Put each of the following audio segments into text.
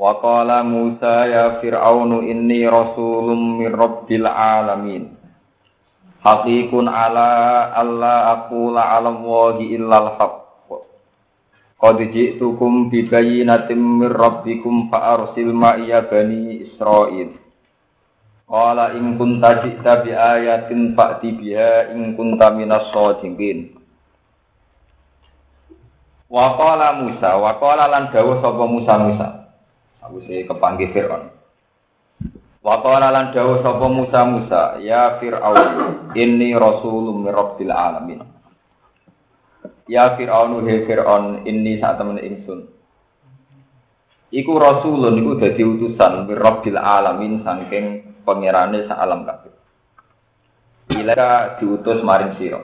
Wa qala Musa ya Fir'aunu inni rasulun min rabbil alamin. Haqiqun ala alla aqula ala Allahi illal haqq. Qad ji'tukum bi bayyinatin min rabbikum fa arsil ma'iya bani Israil. Qala in kunta ji'ta bi ayatin fa'ti biha in kunta minas shadiqin. Wa qala Musa, wa qala lan dawuh sapa Musa Musa. Sih kepanggih Fir'aun. Wa qala lan dawuh sapa Musa Musa, ya Fir'aun, inni rasulun min rabbil alamin. Ya Fir'aun he Fir'aun, inni sak temen ingsun. Iku rasulun iku dadi utusan min rabbil alamin saking pangerane sak alam kabeh. Ila diutus maring sira.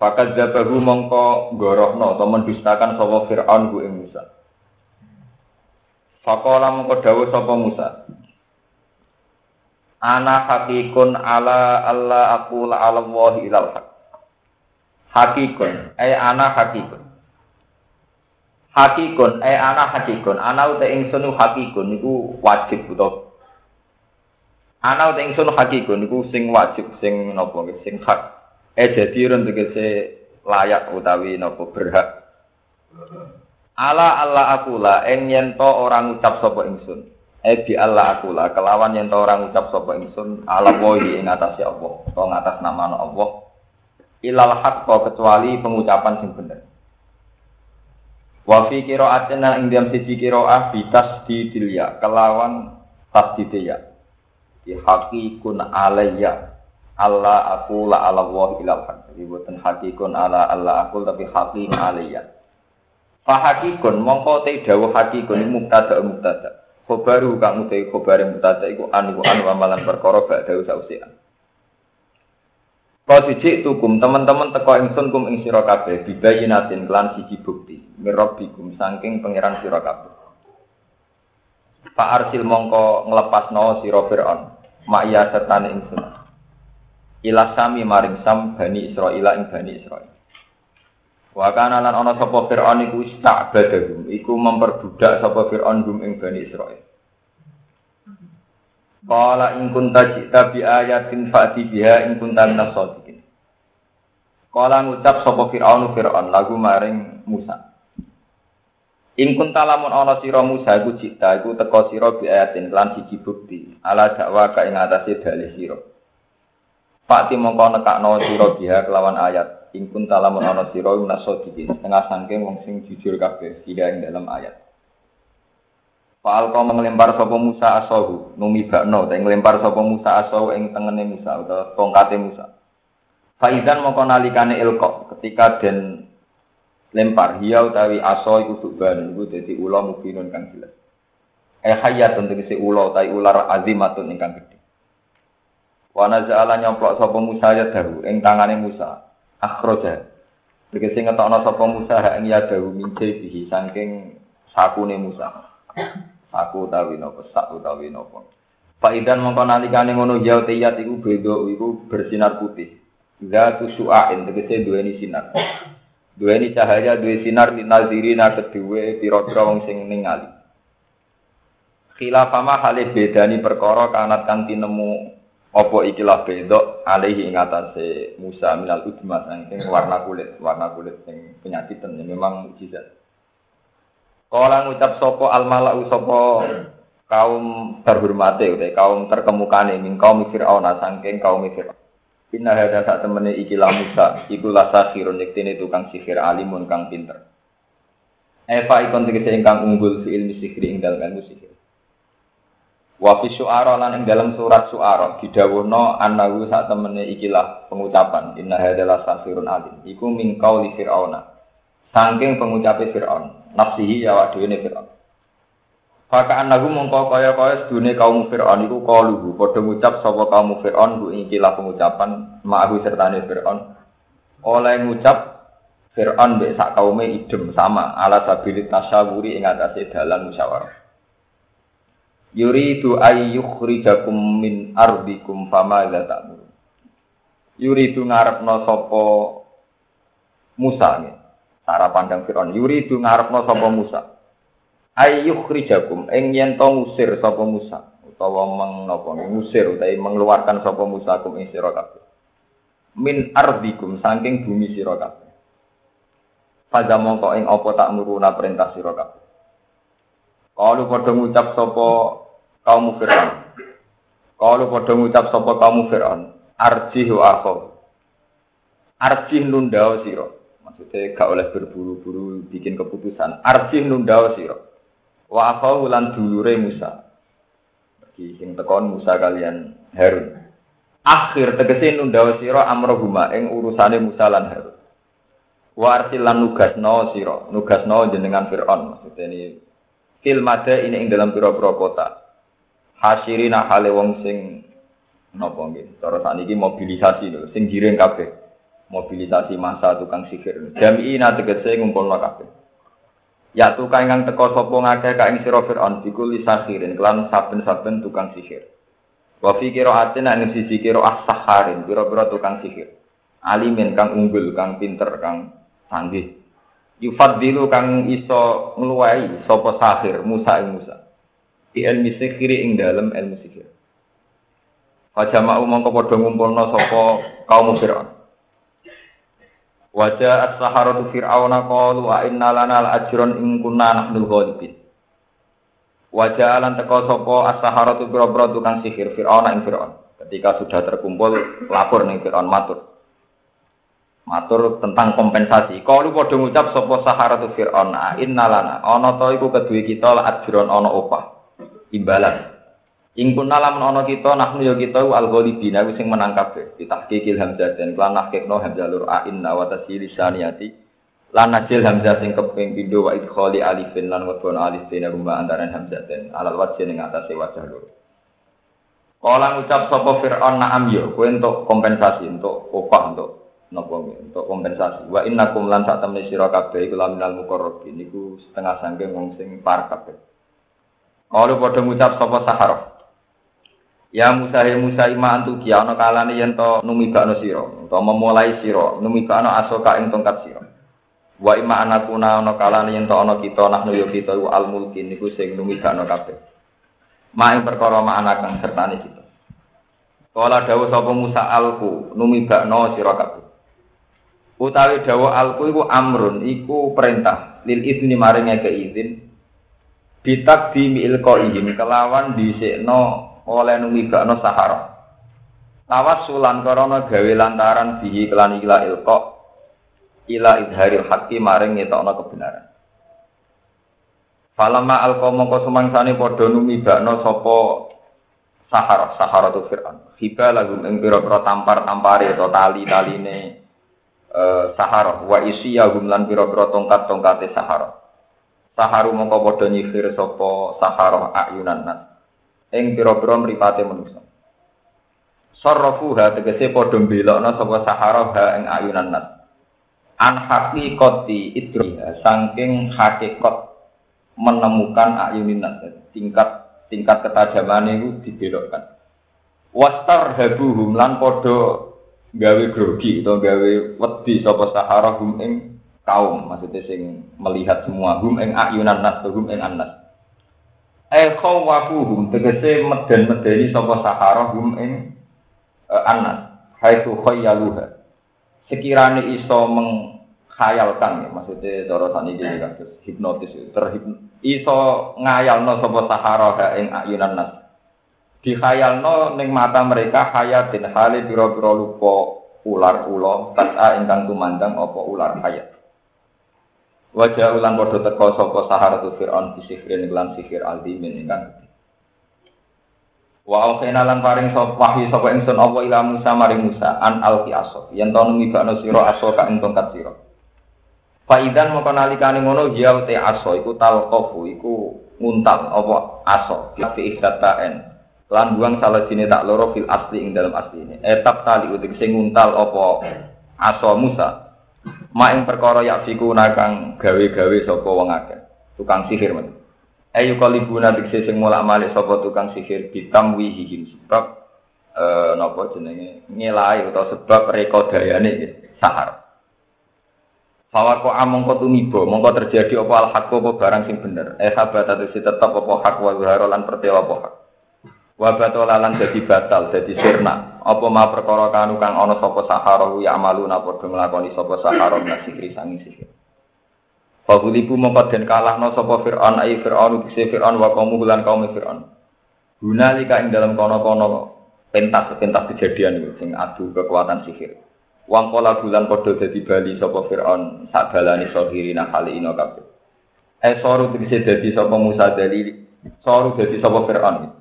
Fakat jabahu mongko gorohno atau mendustakan sapa Fir'aun ku ing Musa. Fakola mongko dawuh sapa Musa. Ana hakikun ala Allah aku la ala Allah ilal haq. Hakikun, ay ana hakikun. Hakikun, ay ana hakikun. Ana uta ingsun hakikun niku wajib utawa Ana uta ingsun hakikun niku sing wajib sing napa sing hak. Eh jadi ron tegese layak utawi napa berhak. Ala Allah akula ing yen to orang ucap sapa ingsun. Eh bi Allah akula kelawan yen to orang ucap sapa ingsun ala wahi ing atase Allah, to ngatas nama Allah. Ilal haq kecuali pengucapan sing bener. Wa fi qira'atin ing diam siji qira'ah bitas di dilia kelawan tasdidya. Di hakikun alayya Allah aku la ala wa ilal haq. Jadi buatan hakikun ala Allah aku tapi hakim alaiya. Fa hakikun mongko te dawuh hakikun mubtada mubtada. Khobaru kang utai khobar mubtada iku an iku an amalan perkara dawuh sausian. Kau siji tukum teman-teman teko ingsun kum ing sira kabeh bibayinatin kelan siji bukti mirabbikum saking pangeran sira kabeh. Fa arsil mongko nglepasno sira Firaun. Ma'ya sertane ingsun ila sami maring sam bani Israil ing bani Israil. Wa kana lan ana sapa Firaun iku istabadahum, iku memperbudak sapa Firaun gum ing bani Israil. Qala in kunta jita bi ayatin fa'ti biha in kunta minas. Qala ngucap sapa Firaun Firaun lagu maring Musa. In kunta lamun ana sira Musa iku jita iku teka sira bi ayatin lan siji bukti ala dakwa ka ing atase dalih sira. Fakti mongko nekakno sira biha kelawan ayat. Ingkun talamun ana sira minasodikin setengah sangking wong sing jujur kabeh tidak ing dalam ayat. Fa'al kau mengelempar sapa Musa asahu numi bakno ta ngelempar sapa Musa asahu ing tengene Musa utawa tongkate Musa. Faizan mongko nalikane ilko ketika den lempar hiya utawi aso iku duban iku dadi ula mubinun kang jelas. Eh hayatun tegese ula utawi ular azimatun ingkang gedhe. Wana ja'ala nyoplok sapa Musa ya dahu ing tangane Musa. Akhraja. Tegese ngetokno sapa Musa ha ing ya dahu mince bihi saking sakune Musa. Saku utawi napa sak utawi napa. Faidan mongko nalikane ngono ya tiyat iku beda iku bersinar putih. Zatu su'ain tegese duweni sinar. Duweni cahaya duwe sinar linazirina kedue pira-pira wong sing ningali. Khilafama halih bedani perkara kanat kang tinemu apa ikilah bedok alaihi ing atase Musa minal udma saking warna kulit, warna kulit sing penyakitan ya memang mukjizat. Kala ngucap sapa al malau sapa kaum terhormate utawa kaum terkemukane min kaum Firaun saking kaum Firaun. Inna hada sak temene ikilah Musa iku lasakhirun yektene tukang sihir alimun kang pinter. Eva ikon tegese ingkang unggul fi ilmi sihir ing dalem ilmu sihir. Wa fi syu'ara lan ing dalam surat syu'ara didhawuhna annahu sak temene ikilah pengucapan inna hadalah safirun alim. Iku min qauli fir'auna. Saking pengucape fir'aun nafsihi ya wa dhewe fir'aun. Faka mongko kaya kaya sedune kaum Fir'aun iku qaluhu padha ngucap sapa kaum Fir'aun ku iki lah pengucapan ma'ahu sertane Fir'aun. Oleh ngucap Fir'aun mbek sak kaume idem sama ala sabilit tasyawuri ing atase musyawarah Yuridu ay yukhrijakum min ardikum fama la ta'mur Yuridu ngarepno sapa Musa nih. Cara pandang Fir'aun. Yuridu ngarepno sapa Musa. Ayyuh rijakum ing yen to ngusir sapa Musa utawa menapa ngusir utawa mengeluarkan sapa Musa kum ing min ardikum saking bumi sira kabeh. Pada mongko ing apa tak muruna perintah sira kabeh. Kalau padha ngucap sapa kaum Fir'aun kalau padha ngucap sapa kaum Fir'aun arjih wa akhaw arjih nundao maksudnya gak oleh berburu-buru bikin keputusan arjih nundao sira Wa akhawu lan dulure Musa. Bagi sing tekon Musa kalian Harun. Akhir tegese nunda sira amrohuma ing urusane Musa lan Harun. Wa arsil lan nugasno sira, nugasno jenengan Firaun maksudnya ini fil ini ing dalam pira-pira kota. Hasirina hale wong sing napa nggih. Cara sakniki mobilisasi lho, sing giring kabeh. Mobilisasi masa tukang sihir. Jami'ina tegese ngumpulno kabeh. Ya tukang kang teko sapa ngakeh ka ing sira Firaun bikul sakhirin kelan saben-saben tukang sihir. Wa fi qira'atin ing sisi qira'ah sakharin pira-pira tukang sihir. Alimin kang unggul, kang pinter, kang canggih. Yufaddilu kang iso ngluwai sapa sahir Musa ing Musa. Di ilmi sihir ing dalem ilmu sihir. Fajama'u mongko padha ngumpulna sapa kaum Firaun. Wajah as-saharatu fir'auna qalu wa inna lana al-ajron in kunna nahnu ghalibin. Wajah alan teko sapa as-saharatu boro-boro tukang sihir fir'auna ing fir'aun. Ketika sudah terkumpul lapor ning fir'aun matur. Matur tentang kompensasi. Qalu padha ngucap sapa saharatu fir'aun inna lana ana ta iku kita la ajron ana opah. Imbalan. Ing kunna lamun ana kita nahnu ya kita al ghalibin aku sing menang kabeh. Ditahqiqil hamzah dan lan nahqiqno hamzah lur a inna wa tasili saniyati. Lan najil hamzah sing keping pindho wa idkhali alifin lan wadon alif dene rumah antara hamzah dan alal wajh ning atase wajah lur. Kala ngucap sapa Fir'aun na'am yo kowe entuk kompensasi untuk upah untuk napa untuk kompensasi. Wa innakum lan sak temne sira kabeh iku niku setengah sangking wong sing par kabeh Kalau pada ngucap sapa Saharah Ya Musa ya Musa ima antu kia ana kalane yen to numibakno sira utawa memulai sira numibakno asoka ing tongkat sira. Wa ima anakuna ana kalane yen to ana kita nahnu ya kita al mulkin niku sing numibakno kabeh. Ma ing perkara ma anak kang sertane kita. Kala dawuh sapa Musa alku numibakno sira kabeh. Utawi dawuh alku iku amrun iku perintah lil izni maring izin bitak di mi'il kelawan dhisikno oleh numibakno sahara. Tawassulan karena gawe lantaran bihi kelan ila ilqa ila idharil haqqi maring ngetokno kebenaran. Falama alqa mongko sumangsane padha numibakno sapa sahara, sahara tu Fir'aun. Hiba lagu ing pira-pira tampar-tampare atau tali-taline uh, sahara wa isiyahum lan pira-pira tongkat-tongkate sahara. Saharu mongko padha nyihir sapa sahara ayunan nas ing pira-pira mripate manusa. Sarrafuha tegese padha mbelokna sapa sahara ha ing ayunan nas. An haqiqati idriha saking hakikat menemukan ayunin nas tingkat tingkat ketajaman itu dibelokkan. Wastar habuhum lan padha gawe grogi atau gawe wedi sapa sahara hum ing kaum maksudnya sing melihat semua hum ing ayunan nas hum ing anas Eh khawafuhum tegese meden-medeni sapa sahara hum ing uh, anas haitsu khayyaluha. Sekirane iso mengkhayalkan ya maksudnya cara saniki kados hipnotis terhip iso ngayalno sapa sahara ha ing ayunan nas. Dikhayalno ning mata mereka hayatin hale pira-pira lupa ular ula tasa ingkang tumandang apa ular hayat. Wajah ulan podo teko sapa saharatu Fir'aun bisihrin lan sihir aldimin ingkang Wa auhina lan paring sapa wahyu sapa ingsun apa ila Musa maring Musa an alqi aso yen to numibakno sira aso ka ing tongkat sira. Fa idan mongko nalikane ngono ya te aso iku talqafu iku nguntal apa aso fi ihdatain lan buang salah sini tak loro fil asli ing dalam asli ini. Etap tali utik sing nguntal apa aso Musa mak ing perkara yak fiku nakang gawe-gawe sapa wong akeh tukang sihir men ayu kalibuna dikse sing mulak malik sapa tukang sihir wihi sebab eh napa jenenge ngelai utawa sebab rekodayane sahar Fawako among kau tumibo, mongko terjadi apa al hak apa barang sing bener. Eh sahabat atau si tetap apa hak wa lan pertewa apa hak. Wa batolalan jadi batal, jadi sirna. Apa ma perkara kanu kang ana sapa sahara ya amalu napa nglakoni sapa sahara nasihri sangi sihir. Fagulibu mongko den kalahno sapa Fir'aun ai Fir'aun bisi Fir'aun wa kaum lan kaum Fir'aun. Gunalika ing dalam kono-kono pentas pentas kejadian sing adu kekuatan sihir. Wang pola bulan podo dadi bali sapa Firaun sak balani sohirina kali ino. Eh soru tegese dadi sapa Musa dalili, soru dadi sapa Firaun.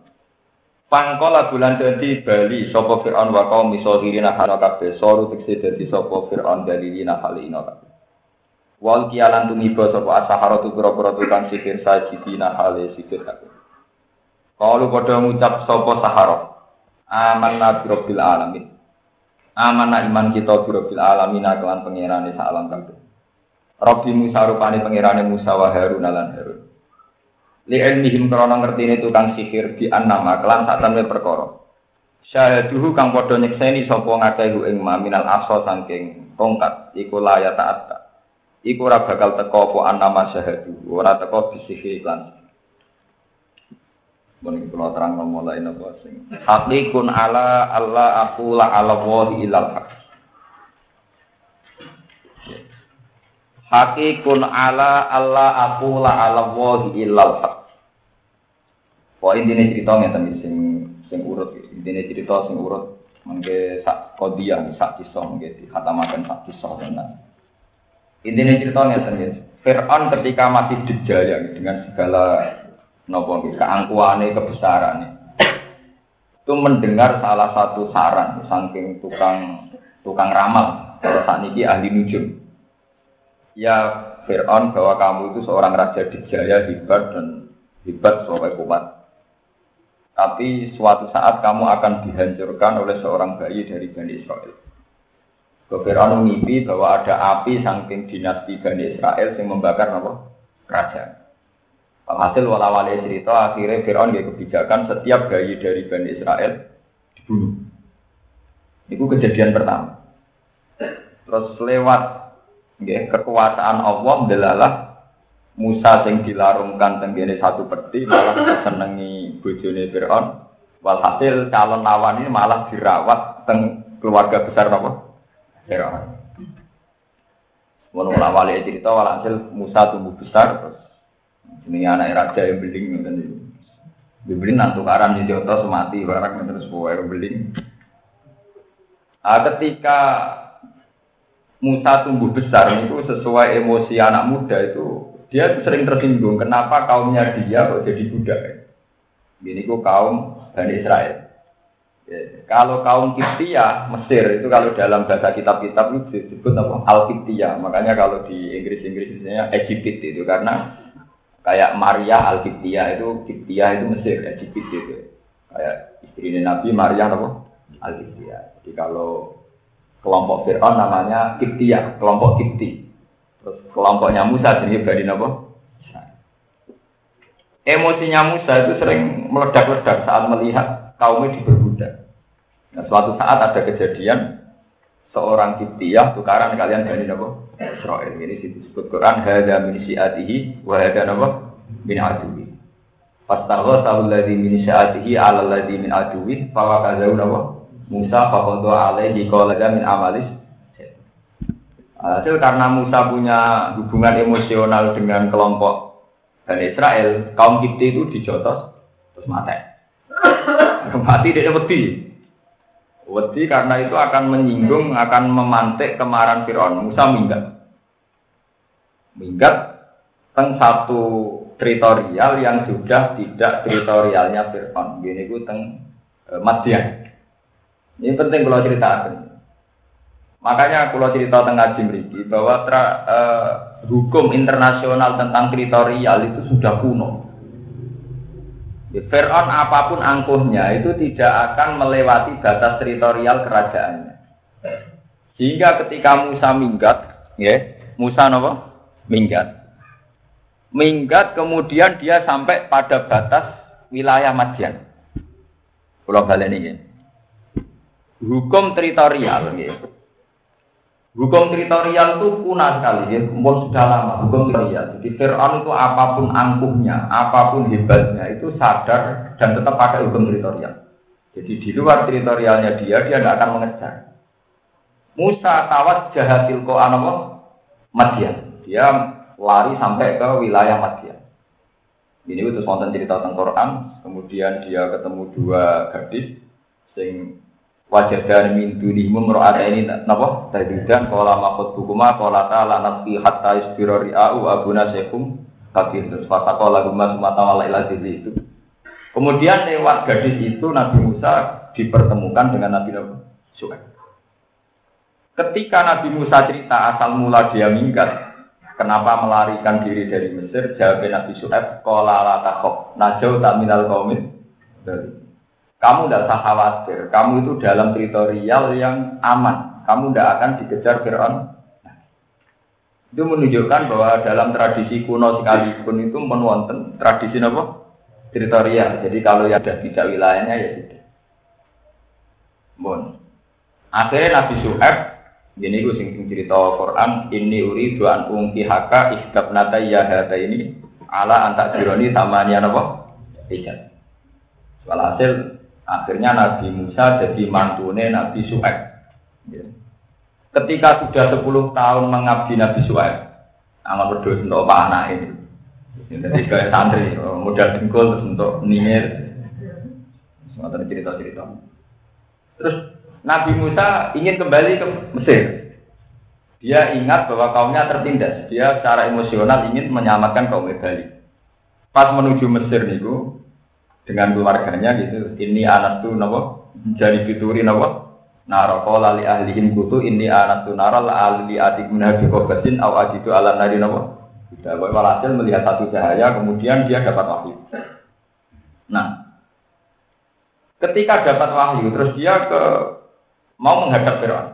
Pangkola bulan dadi bali sapa Firaun wa kaum sohirina kali kabeh. Soru tegese dadi sapa Firaun dalilina kali ino kabeh. Wal kialan tumiba sapa asahara tu pira-pira tukang sihir sajidina hale sihir kabeh. Kalu padha ngucap sapa sahara. Amanna bi rabbil alamin. Amana iman kita birobbil alamina kelan pengirane sak alam kabeh. Rabbi Musa rupane pengirane Musa wa Harun lan Harun. Li ilmihim krana ngertine tukang sihir bi annama kelan sak temne perkara. Syahaduhu kang padha nyekseni sapa ngakehu ing maminal aso saking tongkat iku layat taat. Iku ora bakal teko apa annama syahadu, ora teko bisihir iklan Mungkin kalau terang mulai nopo sing. Hakikun ala Allah aku la ala wahi ilal hak. Hakikun ala Allah aku la ala wahi ilal hak. Wah intinya cerita ngeten sing sing urut intinya cerita sing urut mengke sak kodia sak kisah mengke makan sak kisah tenan. Intinya cerita ngeten Fir'aun ketika masih dijaya dengan segala nopo kebesaran itu mendengar salah satu saran saking tukang tukang ramal. Kalau saat ini ahli nujum. Ya Fir'aun bahwa kamu itu seorang raja dijaya hebat dan hebat sampai kuat tapi suatu saat kamu akan dihancurkan oleh seorang bayi dari Bani Israel Fir'aun mimpi bahwa ada api saking dinasti Bani Israel yang membakar apa? kerajaan Hasil wala cerita akhirnya Fir'aun dia kebijakan setiap bayi dari Bani Israel dibunuh. Itu kejadian pertama. Terus lewat ya, kekuasaan Allah delalah Musa yang dilarungkan tenggene satu peti malah senengi bojone Fir'aun. Walhasil calon lawan ini malah dirawat teng keluarga besar apa? Fir'aun. Wali cerita walhasil Musa tumbuh besar terus ini anak raja yang beling ngoten niku. Dibeli nang tukaran di Joto semati barang terus yang beling. Nah, ketika Musa tumbuh besar itu sesuai emosi anak muda itu dia sering tersinggung kenapa kaumnya dia kok jadi budak. Ini kok kaum Bani Israel. Ya, kalau kaum Kiptia Mesir itu kalau dalam bahasa kitab-kitab itu disebut apa Al Kiptia. Makanya kalau di Inggris-Inggris misalnya Egypt itu karena Kayak Maria al Kiptia itu Kiptia itu Mesir, Egypt itu. Kayak istri Nabi Maria apa? al Kiptia. Jadi kalau kelompok Fir'aun namanya Kiptia, kelompok Kipti. Terus kelompoknya Musa jadi Bani apa? Emosinya Musa itu sering meledak-ledak saat melihat kaumnya diperbudak. Nah, suatu saat ada kejadian seorang Kiptiyah tukaran kalian Bani apa? Israel ini disebut Quran hada min syiatihi wa hada napa min aduwi Fastagha sahul ladzi min syiatihi ala ladzi min aduwi fa wa Musa faqadu alaihi qala min amalis Hasil karena Musa punya hubungan emosional dengan kelompok dan Israel, kaum Kipti itu dijotos terus mati. Mati dia wedi. Wedi karena itu akan menyinggung, akan memantik kemarahan Fir'aun. Musa minggat. Minggat teng satu teritorial yang sudah tidak teritorialnya Fir'aun. Gini itu teng e, Madian. Ini penting kalau ceritakan. Makanya kalau cerita tengah Jimriki bahwa tra, e, hukum internasional tentang teritorial itu sudah kuno. Ya, Fir'aun apa pun angkuhnya itu tidak akan melewati batas teritorial kerajaannya. Sehingga ketika Musa minggat, ya, Musa apa? Minggat. Minggat kemudian dia sampai pada batas wilayah Madian. Pulau balen ini. Hukum teritorial. Hukum teritorial itu punah sekali, ya. Umur sudah lama, hukum teritorial. Jadi Fir'aun itu apa pun angkuhnya, apa pun hebatnya, itu sadar dan tetap pakai hukum teritorial. Jadi di luar teritorialnya dia, dia tidak akan mengejar. Musa tawat jahatil ko anamo Madian. Dia lari sampai ke wilayah Madian. Ini itu wonten cerita tentang Quran. Kemudian dia ketemu dua gadis sing wajah dari min dunihum ada ini napa? Tadidan qala maqut hukuma qala ta'ala nabi hatta isbira ri'u abuna syekhum kabir terus fataqa guma sumata wala ila itu. Kemudian lewat gadis itu Nabi Musa dipertemukan dengan Nabi Nabi Suhaib. Ketika Nabi Musa cerita asal mula dia minggat kenapa melarikan diri dari Mesir jawab Nabi Suhaib qala la takhaf najau tak minal dari kamu tidak usah khawatir. Kamu itu dalam teritorial yang aman. Kamu tidak akan dikejar Fir'aun. Itu menunjukkan bahwa dalam tradisi kuno sekalipun itu menonton tradisi apa? Teritorial. Jadi kalau yang ada tidak wilayahnya ya sudah. Bon. Akhirnya Nabi Suhaib ini gue sing cerita Quran ini uri duan ungki haka iskab nata ya ini ala antak jironi tamanya apa? Ijat. Walhasil Akhirnya Nabi Musa jadi mantune Nabi Su'aib. Ya. Ketika sudah 10 tahun mengabdi Nabi Su'aib, amal berdua untuk apa anak ini. Jadi kayak santri, mudah dengkul terus untuk ningir. Semua cerita-cerita. Terus Nabi Musa ingin kembali ke Mesir. Dia ingat bahwa kaumnya tertindas. Dia secara emosional ingin menyelamatkan kaum Bali. Pas menuju Mesir niku, dengan keluarganya gitu. Ini anak tuh nopo jadi fituri nopo naroko lali ahlihin kutu ini anak tuh naral ahli adik menabi kobatin aw ajidu ala nari nopo. Tidak boleh walhasil melihat satu cahaya kemudian dia dapat wahyu. Nah, ketika dapat wahyu terus dia ke mau menghadap Fir'aun.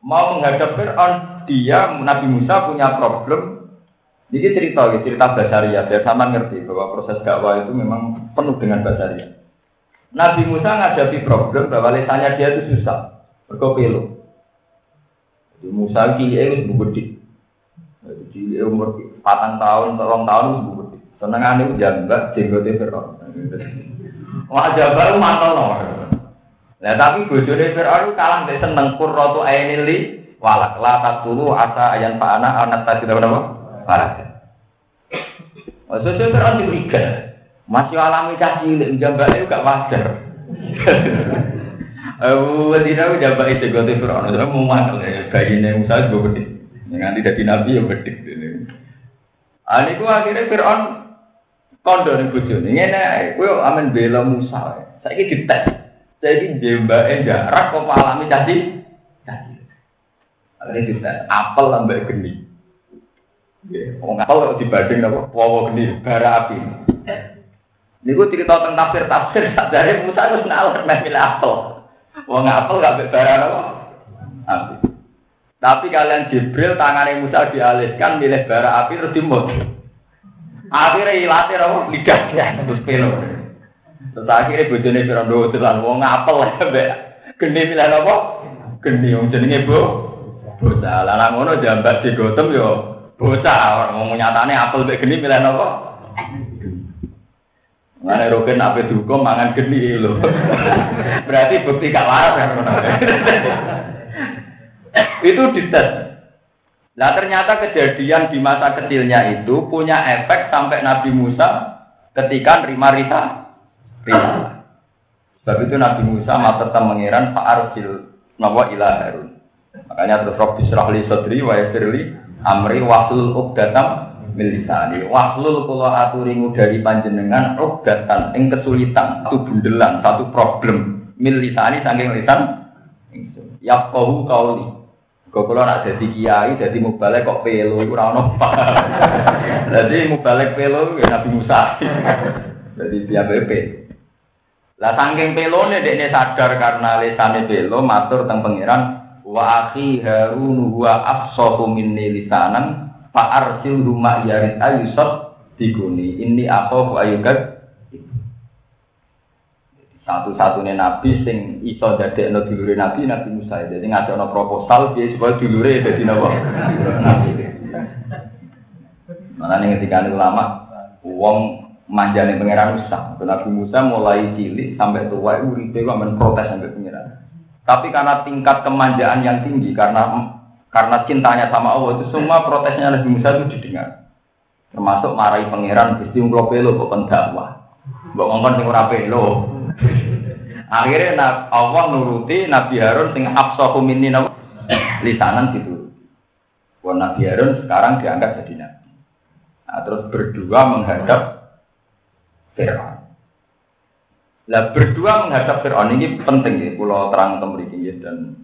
Mau menghadap Fir'aun, dia Nabi Musa punya problem ini cerita, cerita basaria. Biar sama ngerti bahwa proses dakwah itu memang penuh dengan basaria. Nabi Musa menghadapi problem bahwa lesanya dia itu susah. Berkopelo. Jadi Musa kiai itu gede. Jadi umur patang tahun, tolong tahun itu gede. Senengan itu jambak, jenggotnya Fir'aun. Wajah baru mantel no. Nah tapi bojone Fir'aun kalah dari seneng kurrotu ainili walak la taqulu asa ayan fa'ana anak tadi apa? Parah. Maksudnya Fir'aun itu ikan. Masih alami caci cilik, jambaknya juga wajar. Jambak itu gue Fir'aun. Saya mau mana ya, bayi ini Musa juga gede. Nanti jadi nabi ya gede. Ani ku akhirnya Fir'aun kondo nih bujuni. Ini aku aman bela Musa. Saya ini dites. Saya ini jambaknya jarak kok alami caci. Caci. Akhirnya dites. Apel lambat geni. Wong apel dibanding apa? Wawa geni bara api. Niku cerita tentang tafsir tafsir dari Musa harus nalar milih apel. Wong apel gak bara apa? Api. Tapi kalian Jibril tangannya Musa dialihkan milih bara api terus dimut. Akhirnya ilatih apa? Lidahnya terus pelo. Terus akhirnya bojone Fir'aun telan wong apel mbek geni milih apa? Geni wong jenenge Bu. Bocah lanang ngono jambat digotem yo Bocah, mau nyatane apel mek geni milih napa? Mana roken apa dihukum mangan geni lho. Berarti bukti gak waras kan Itu dites. Nah ternyata kejadian di masa kecilnya itu punya efek sampai Nabi Musa ketika nerima Rita. Sebab itu Nabi Musa materta mengiran Pak Arsil Nawa ilah Harun. Makanya terus Robi Srahli Sodri wa Yasirli amri wahlul uqdatam milisani wahlul kula aturi dari panjenengan uqdatan ing kesulitan satu bundelan satu problem milisani saking lisan yaqahu qauli Kok kula nak dadi kiai dadi mubalek kok pelo iku ora ono. Dadi mubalek pelo ya Nabi Musa. Jadi dia BP. Lah saking pelone dekne sadar karena lesane pelo matur teng pangeran wa akhi Harun huwa afsahu minni lisanan fa arsil rumah yarid ayusot diguni. Ini aku ayukat satu-satunya nabi sing iso no dulure nabi nabi Musa. Jadi no proposal dia supaya dulure jadi nabi nabi. Mana nih ketika ulama uang manjane pangeran Musa. Nabi Musa mulai cilik sampai tua uripe kok protes sampai pangeran tapi karena tingkat kemanjaan yang tinggi karena karena cintanya sama Allah itu semua protesnya Nabi Musa itu didengar termasuk marahi pangeran Gusti Ungklo Pelo kok pendakwah Mbok ngomong sing ora pelo Akhirnya Allah nuruti Nabi Harun sing afsahu minni lisanan gitu. Wah Nabi Harun sekarang diangkat jadi nabi. Nah, terus berdua menghadap Fir'aun. Lah berdua menghadap Fir'aun ini penting ya, pulau terang temriki dan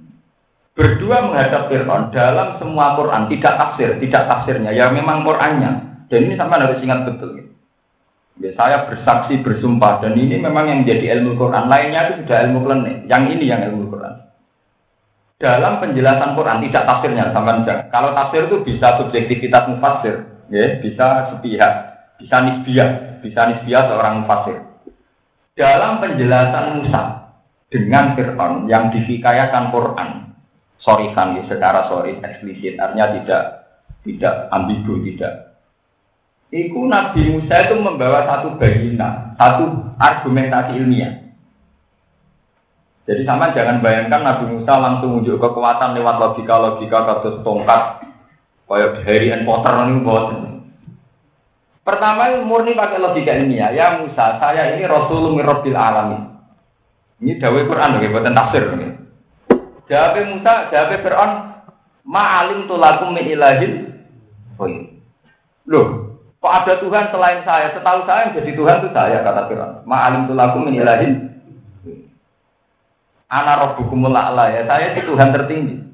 berdua menghadap Fir'aun dalam semua Quran tidak tafsir, tidak tafsirnya, ya memang Qurannya. Dan ini sampai harus ingat betul. Ya. Ya, saya bersaksi bersumpah dan ini memang yang menjadi ilmu Quran. Lainnya itu sudah ilmu klenik. Yang ini yang ilmu Quran. Dalam penjelasan Quran tidak tafsirnya sama. Kalau tafsir itu bisa subjektivitas mufasir, ya, bisa sepihak, bisa nisbiah, bisa nisbiah seorang mufasir. Dalam penjelasan Musa dengan Fir'aun yang difikayakan Quran, sorry ya, secara sorry eksplisit, artinya tidak tidak ambigu, tidak Iku Nabi Musa itu membawa satu bayina, satu argumentasi ilmiah. Jadi sama jangan bayangkan Nabi Musa langsung unjuk kekuatan lewat logika-logika kados tongkat kayak Harry and Potter ini. Pertama murni pakai logika ilmiah. Ya Musa, saya ini Rasulullah Mirrobil Alamin. Ini dawai Quran oke, buatan tafsir. Jawab Musa, jawab Fir'aun, ma'alim tulakum min ilahin. Oh, Loh, Kok ada Tuhan selain saya? Setahu saya yang jadi Tuhan itu saya, kata Fir'aun. Ma'alim tulakum min ilahin. Ana rabbukumul ya. Saya itu Tuhan tertinggi.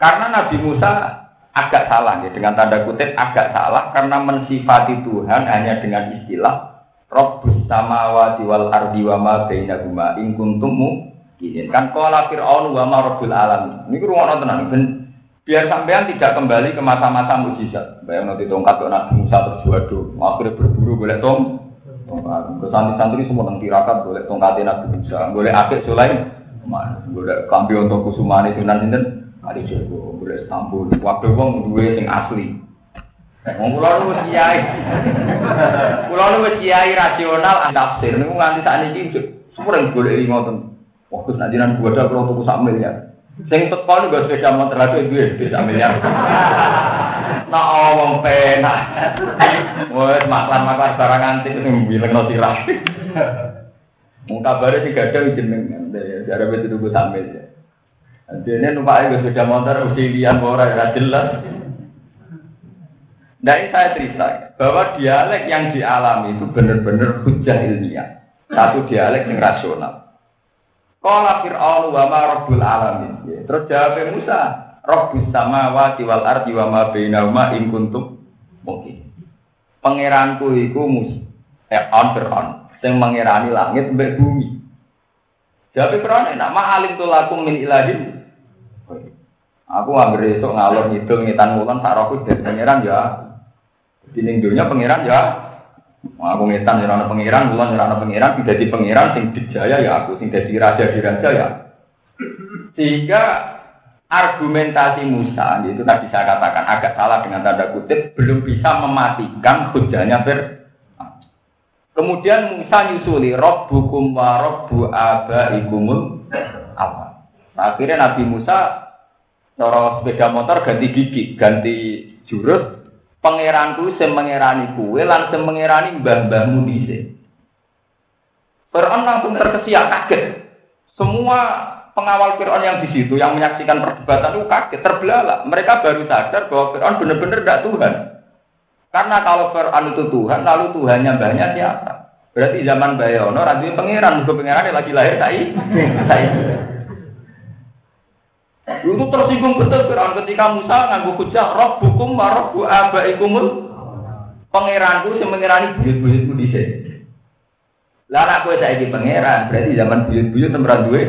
Karena Nabi Musa agak salah ya dengan tanda kutip agak salah karena mensifati Tuhan hanya dengan istilah Rabbus samawati wal ardi wa ma bainahuma in kuntum. Kan qala fir'aun wa ma rabbul alamin. Niku rumono tenan Biar sampean tidak kembali ke masa-masa mujizat. Bayang nanti tongkat ke Nabi Musa terus waduh, akhirnya berburu boleh tong. Ke santri-santri semua nang tirakat boleh tongkatin Nabi Musa, boleh akik Sulaim, boleh kambi untuk kusumani sunan sinten, kali jago, boleh Istanbul. Waktu wong duwe sing asli. Wong kula nu wis kiai. Kula nu wis kiai rasional tafsir niku nganti sakniki semua boleh ngoten. Wah, Gus nak jinan gua ada kalau tuku sak miliar. Sing teko niku sepeda motor lagi duwe desa miliar. Nak omong penak. Wes maklan-maklan barang antik sing bilengno sirah. Mung kabare sing gagal jeneng jare wis tuku sambil. Dene numpak gue sepeda motor usilian ora ora jelas. Nah ini saya cerita bahwa dialek yang dialami itu benar-benar hujah ilmiah. Satu dialek yang rasional. Kala Fir'aun wa ma rabbul alamin. Terus jawab Musa, Rabbus samawati wal ardi wa ma bainahuma in kuntum mungkin. Pangeranku iku mus eh on Fir'aun sing mengerani langit mbek bumi. Jawab Fir'aun nak ma alim tulakum min ilahin. Aku anggere esuk ngalor ngidul ngitan ngulon sak rohku dari pangeran ya. Di dunia pangeran ya Aku ngetan ya ana pangeran, kula ya ana pangeran, sing dadi pangeran sing dijaya ya aku, sing dadi raja di raja ya. Sehingga argumentasi Musa itu tadi saya katakan agak salah dengan tanda kutip belum bisa mematikan hujahnya ber Kemudian Musa nyusuli Rabbukum wa Rabbu abaikumul apa. Akhirnya Nabi Musa cara sepeda motor ganti gigi, ganti jurus, pangeranku sing mengerani kue lan sing mengerani mbah-mbahmu dhisik. Fir'aun langsung terkesiap kaget. Semua pengawal Fir'aun yang di situ yang menyaksikan perdebatan itu kaget, terbelalak. Mereka baru sadar bahwa Fir'aun benar-benar tidak Tuhan. Karena kalau Fir'aun itu Tuhan, lalu Tuhannya banyak siapa? Berarti zaman Bayono, rantai pangeran, pangeran lagi lahir saya. Saya. Itu tersinggung betul Fir'aun ketika Musa nganggu hujah roh hukum wa roh abaikumul Pangeranku sing mengirani buyut-buyutku dhisik. Lah anak kowe saiki pangeran, berarti zaman buyut-buyut temberan duwe.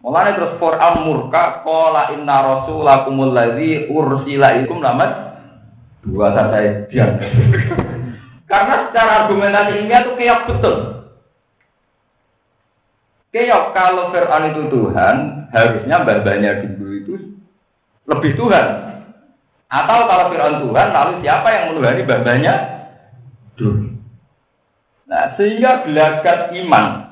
Mulane terus Quran murka qala inna rasulakumul ladzi ursila ikum lamat dua saya diam. Karena secara argumentasi ilmiah itu keok betul. Keok kalau Fir'aun itu Tuhan, harusnya babanya dulu itu lebih Tuhan. Atau kalau Fir'aun Tuhan, lalu siapa yang menuhani babanya dulu? Nah, sehingga gelagat iman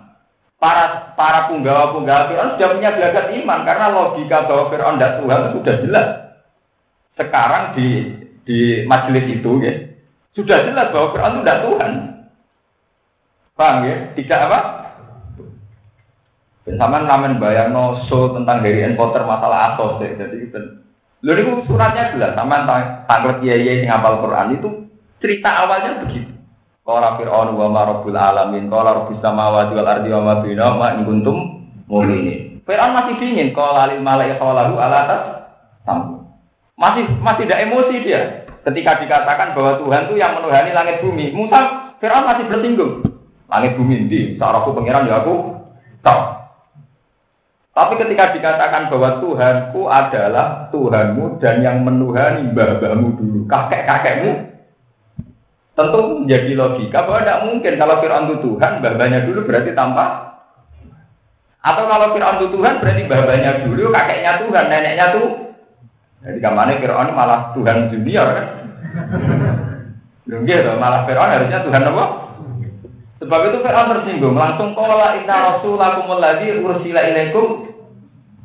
para para punggawa-punggawa Fir'aun sudah punya gelagat iman karena logika bahwa Fir'aun tidak Tuhan itu sudah jelas. Sekarang di di majelis itu ya, sudah jelas bahwa Quran itu tidak Tuhan. Paham ya? Tidak apa? Sama namen bayang no show tentang Harry and Potter masalah asos. Jadi itu. Lalu itu suratnya jelas. Sama tanggal kiai yang ngapal Quran itu cerita awalnya begitu. Qala fir'aun wa ma rabbul alamin, qala rabbus samawati wal ardi wa ma bainahuma in kuntum mu'minin. Fir'aun masih dingin, qala lil malaikati qalahu ala atas Masih masih tidak emosi dia. Ketika dikatakan bahwa Tuhan itu yang menuhani langit bumi, Musa Fir'aun masih bersinggung. Langit bumi di, seorang pengiran ya aku. Tapi ketika dikatakan bahwa Tuhanku adalah Tuhanmu dan yang menuhani mbah-mbahmu dulu, kakek-kakekmu, tentu menjadi logika bahwa tidak mungkin kalau Fir'aun itu Tuhan, mbah-mbahnya dulu berarti tanpa atau kalau Fir'aun itu Tuhan berarti mbah-mbahnya dulu, kakeknya Tuhan, neneknya tuh jadi ke mana Fir'aun malah Tuhan junior kan? Gitu, malah Fir'aun harusnya Tuhan apa? Sebab itu Fir'aun tersinggung, langsung kola inna rasulakumul ladzi ursila ilaikum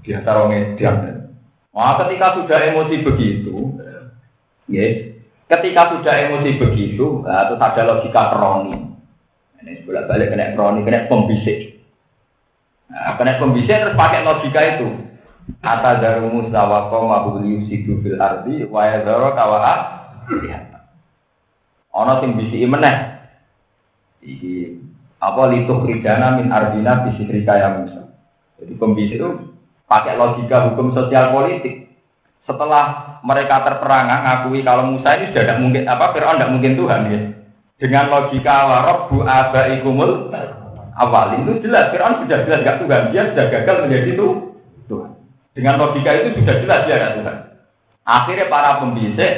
dia taruh ngediam. Wah, ketika sudah emosi begitu, ya, ketika sudah emosi begitu, nah, terus ada logika kroni. Ini bolak balik kena kroni, kena pembisik. Nah, kena pembisik terus pakai logika itu. Ata daru Musa wa qoma yusidu fil ardi wa yadhara kawa Ana sing bisiki meneh. Iki apa lituk ridana min ardina bisihri kaya Musa. Jadi pembisik itu pakai logika hukum sosial politik. Setelah mereka terperangah ngakui kalau Musa ini sudah tidak mungkin apa Fir'aun tidak mungkin Tuhan ya. Dengan logika warab bu abaikumul awal itu jelas Fir'aun sudah jelas gak Tuhan dia sudah gagal menjadi Tuhan. Dengan logika itu sudah jelas dia ada Tuhan. Akhirnya para pembisik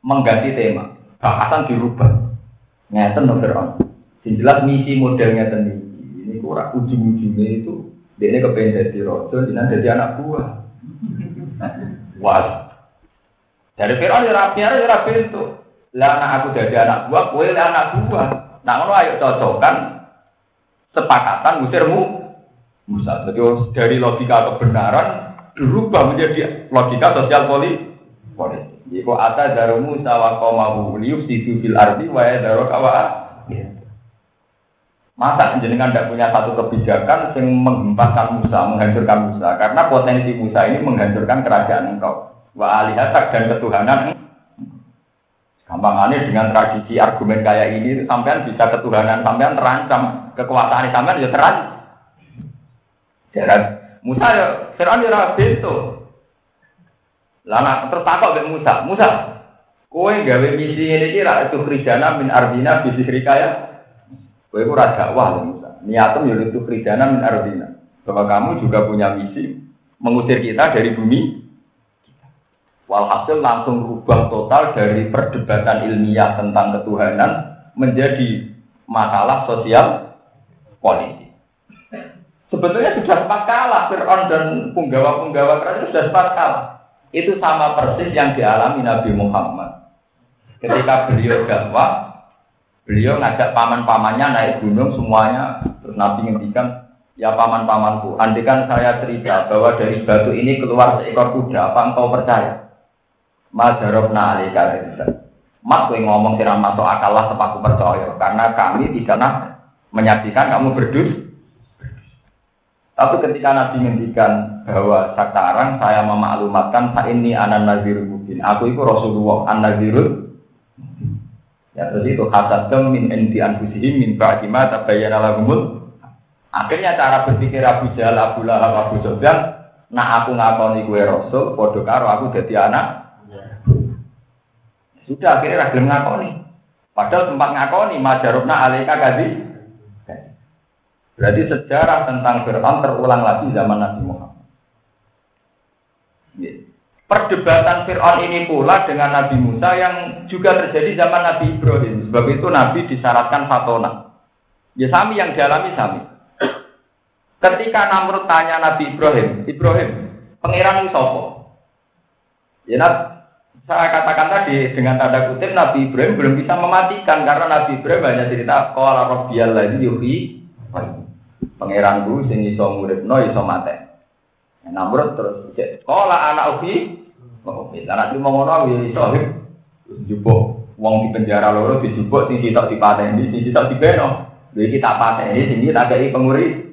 mengganti tema. Bahasan dirubah. Ngeten no Fir'aun. Yang jelas misi modelnya tadi. Ini kurang ujung-ujungnya itu. Dia ini kepengen jadi rojo, jadi jadi anak buah. Wah. Dari Fir'aun ya rapi ya rapi itu. Lah anak aku jadi anak buah, kue anak buah. Nah, ngono ayo cocokkan sepakatan musirmu Musa. Jadi dari logika kebenaran berubah menjadi logika sosial politik. Jika ada darumu sawa komahu liyufsidu fil ardi wa daru kawa. Masa jenengan tidak punya satu kebijakan yang menghempaskan Musa, menghancurkan Musa. Karena potensi Musa ini menghancurkan kerajaan engkau. Wa alihatak dan ketuhanan. Gampangannya dengan tradisi argumen kayak ini, sampean bisa ketuhanan, sampean terancam. Kekuasaan sampean ya terancam. Musa ya Fir'aun ya ora bento. Lah nak terus takok mbek Musa, Musa, kowe gawe misi ini iki ra itu krijana min ardina bisi rikaya. Kowe ora dakwah Musa. Niatem ya itu krijana min ardina. Bahwa kamu juga punya misi mengusir kita dari bumi. Walhasil langsung rubah total dari perdebatan ilmiah tentang ketuhanan menjadi masalah sosial politik. Sebetulnya sudah sempat kalah Fir'aun dan punggawa-punggawa kerajaan sudah sempat kalah. Itu sama persis yang dialami Nabi Muhammad. Ketika beliau dakwah, beliau ngajak paman-pamannya naik gunung semuanya. Terus Nabi ngendikan, ya paman-pamanku, andikan saya cerita bahwa dari batu ini keluar seekor kuda, apa engkau percaya? Madarobna alika Mas gue ngomong siram masuk akal lah sepaku percaya karena kami tidak menyaksikan kamu berdus tapi ketika Nabi ngendikan bahwa sekarang saya memaklumatkan saat ini anak nazirul mungkin. Aku itu Rasulullah an nazirul. Ya terus itu hasadam min endi anfusihim min ba'dima tabayyana lahumul. Akhirnya cara berpikir Abu Jahal, Abu Lahab, Abu Sufyan, nah aku ngakoni gue Rasul, podo karo aku jadi anak. Sudah akhirnya ragil ngakoni. Padahal sempat ngakoni majarubna alaika gazi. Berarti sejarah tentang Fir'aun terulang lagi zaman Nabi Muhammad. Perdebatan Fir'aun ini pula dengan Nabi Musa yang juga terjadi zaman Nabi Ibrahim. Sebab itu Nabi disyaratkan fatona. Ya sami yang dialami sami. Ketika Namrud tanya Nabi Ibrahim, Ibrahim, pangeran sopo? Ya saya katakan tadi dengan tanda kutip Nabi Ibrahim belum bisa mematikan karena Nabi Ibrahim hanya cerita qala rabbiyal ladzi yuhyi pangeran guru sing iso nguripno iso. Namrud terus qala ana uhi Oh, anak itu mau ngono ya iso jupuk wong di penjara loro dijupuk sing sitok dipateni sing sitok dibeno. Lha iki tak pateni sing iki tak kei penguri.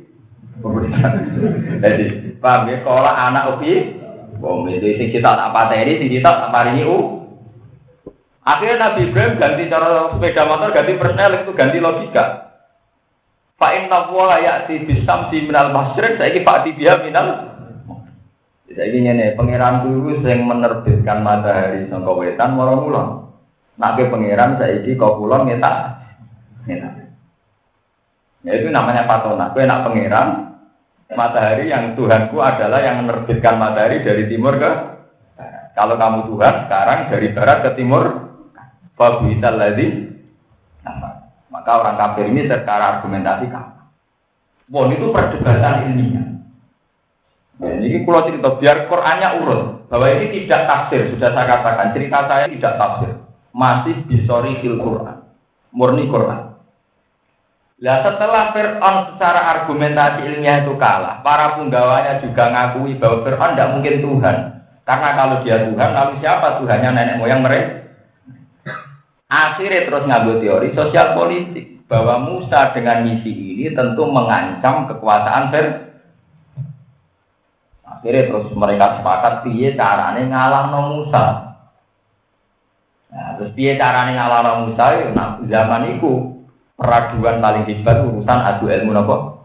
Jadi, paham ya kalau anak uhi Wong itu sing kita tak pateni, sing kita tak paringi u. Akhirnya Nabi Ibrahim ganti cara sepeda motor, ganti persnel itu ganti logika. Pak Inna Wala ya'ti bisam si minal masyrik, saya ini Pak Tibia minal. Saya ini pangeran dulu yang menerbitkan matahari sangka wetan, moro mulon. Nak pangeran saya ini kau pulang ngetak, ngetak. Ya itu namanya patona. Kue nak pangeran, matahari yang Tuhanku adalah yang menerbitkan matahari dari timur ke Kalau kamu Tuhan, sekarang dari barat ke timur, Fabuhital lagi. Maka orang kafir ini secara argumentasi kamu. Bon itu perdebatan ilmiah. Ya, ini pulau cerita biar Qurannya urut bahwa ini tidak tafsir sudah saya katakan cerita saya tidak tafsir masih bisori fil Quran murni Quran Nah setelah Fir'aun secara argumentasi ilmiah itu kalah, para penggawanya juga ngakui bahwa Fir'aun tidak mungkin Tuhan. Karena kalau dia Tuhan, lalu siapa Tuhannya nenek moyang mereka? Akhirnya terus ngambil teori sosial politik bahwa Musa dengan misi ini tentu mengancam kekuasaan Fir'aun. Akhirnya terus mereka sepakat piye caranya ngalah no Musa. Nah, terus piye caranya ngalah no Musa? Ya, nah, zaman itu Peraduan paling hebat urusan adu ilmu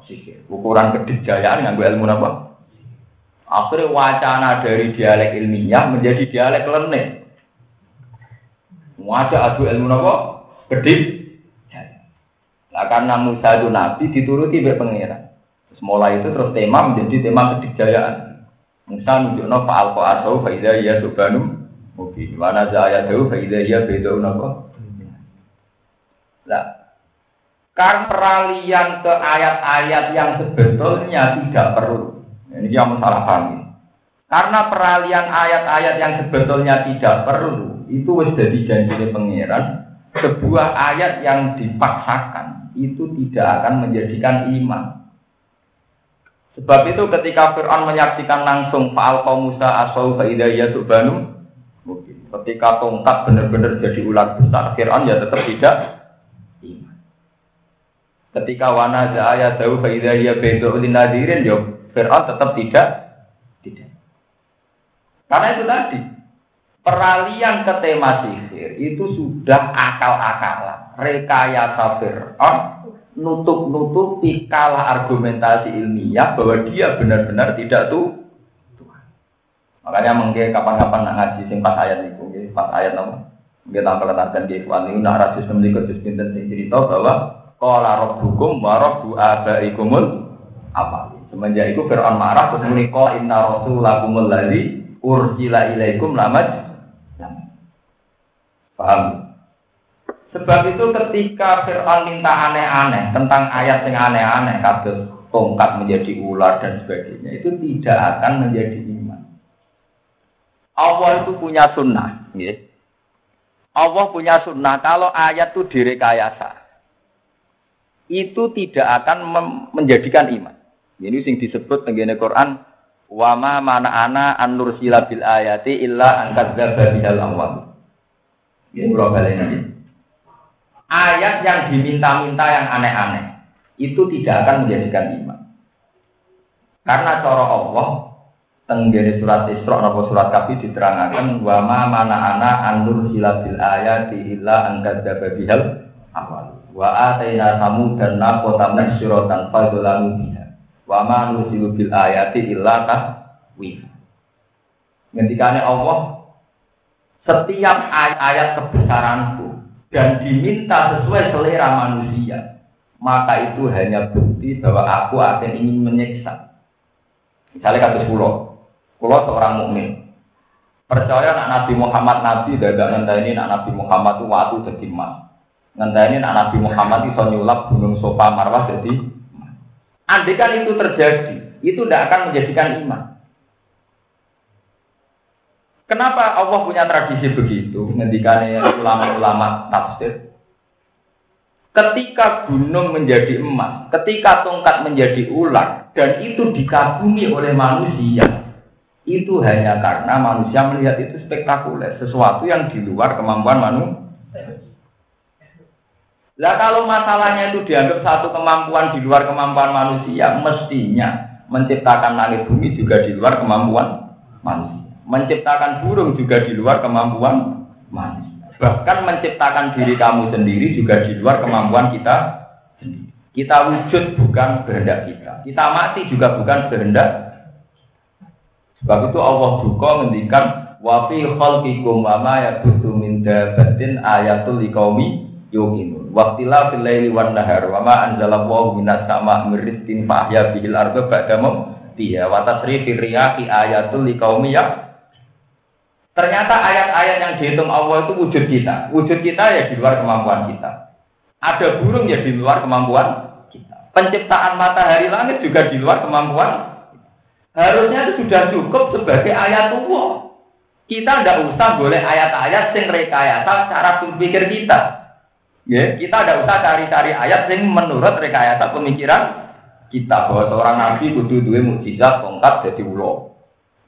sihir. Ukuran kedikjayaan nganggo ilmu nopo. Akhirnya wacana dari dialek ilmiah menjadi dialek lenek. Wajah adu ilmu nopo kedik. Nah karena Musa itu nabi dituruti oleh pangeran. Terus mulai itu terus tema menjadi tema kedikjayaan. Musa nunjukno fa'al asau fa'idha iya subhanu mungkin. Mana zaya jauh fa'idha iya beda nopo. Nah, karena peralihan ke ayat-ayat yang sebetulnya tidak perlu. Ini yang masalah kami. Karena peralihan ayat-ayat yang sebetulnya tidak perlu, itu wis jadi janji pangeran. Sebuah ayat yang dipaksakan itu tidak akan menjadikan iman. Sebab itu ketika Fir'aun menyaksikan langsung Fa'al Musa asau fa'idayah subhanu mungkin. Ketika tongkat benar-benar jadi ular besar Fir'aun ya tetap tidak Ketika wana zaya tahu faidah ya bedo nadirin yo Fir'aun tetap tidak tidak. Karena itu tadi peralihan ke tema sihir itu sudah akal-akalan, rekayasa Fir'aun nutup-nutupi kalah argumentasi ilmiah bahwa dia benar-benar tidak tuh Makanya mungkin kapan-kapan nak ngaji sing pas ayat itu, pas ayat nama. Mungkin tampil tentang di ikhwan ini nak rasis memiliki khusus pinten sing cerita bahwa Kala rabbukum wa rabbu abaikumul apa? Semenjak itu Fir'aun marah terus muni qala inna rasulakumul ladzi ursila ilaikum lamad. Paham? Sebab itu ketika Fir'aun minta aneh-aneh tentang ayat yang aneh-aneh kasus tongkat menjadi ular dan sebagainya itu tidak akan menjadi iman. Allah itu punya sunnah, ya. Allah punya sunnah kalau ayat itu direkayasa itu tidak akan menjadikan iman. Ini sing disebut tenggene Quran wa ma mana ana an nursila bil ayati illa an kadzdzaba bihal awwal. Ini kula baleni. Ayat yang diminta-minta yang aneh-aneh itu tidak akan menjadikan iman. Karena cara Allah tenggene surat Isra napa surat Kahfi diterangkan wa ma mana ana an nursila bil ayati illa an kadzdzaba bihal awwal. Wa atayna samu dan naqota masyuratan fadzalamu biha. Wa ma nusilu bil ayati illa tahwif. Ngendikane Allah setiap ayat-ayat kebesaranku dan diminta sesuai selera manusia, maka itu hanya bukti bahwa aku akan ingin menyiksa. Misalnya kata pulau, pulau seorang mukmin percaya nak Nabi Muhammad Nabi dadak ini nak Nabi Muhammad itu waktu jadi emas. ini nak Nabi Muhammad itu nyulap gunung Sofa Marwah jadi Andai kan itu terjadi, itu tidak akan menjadikan iman. Kenapa Allah punya tradisi begitu? Ngendikane ulama-ulama tafsir. Ketika gunung menjadi emas, ketika tongkat menjadi ular, dan itu dikagumi oleh manusia, itu hanya karena manusia melihat itu spektakuler, sesuatu yang di luar kemampuan manusia. Lah kalau masalahnya itu dianggap satu kemampuan di luar kemampuan manusia, mestinya menciptakan langit bumi juga di luar kemampuan manusia. Menciptakan burung juga di luar kemampuan manusia. Bahkan menciptakan diri kamu sendiri juga di luar kemampuan kita Kita wujud bukan kehendak kita. Kita mati juga bukan kehendak. Sebab itu Allah juga ngendikan wa fi khalqikum wa ma yabuthu min dabatin ayatul liqaumi yuqinun. Waqtila fil laili wan nahar wa ma anzalallahu minas sama mirizqin fa ahya bihil arda ba'da mawtiha wa tasrifir ayatul liqaumi ya Ternyata ayat-ayat yang dihitung Allah itu wujud kita. Wujud kita ya di luar kemampuan kita. Ada burung ya di luar kemampuan kita. Penciptaan matahari langit juga di luar kemampuan. Harusnya itu sudah cukup sebagai ayat Allah. Kita tidak usah boleh ayat-ayat sing rekayasa cara berpikir kita. Ya, kita tidak usah cari-cari ayat sing menurut rekayasa pemikiran kita bahwa seorang nabi kudu duwe mukjizat tongkat jadi ulo.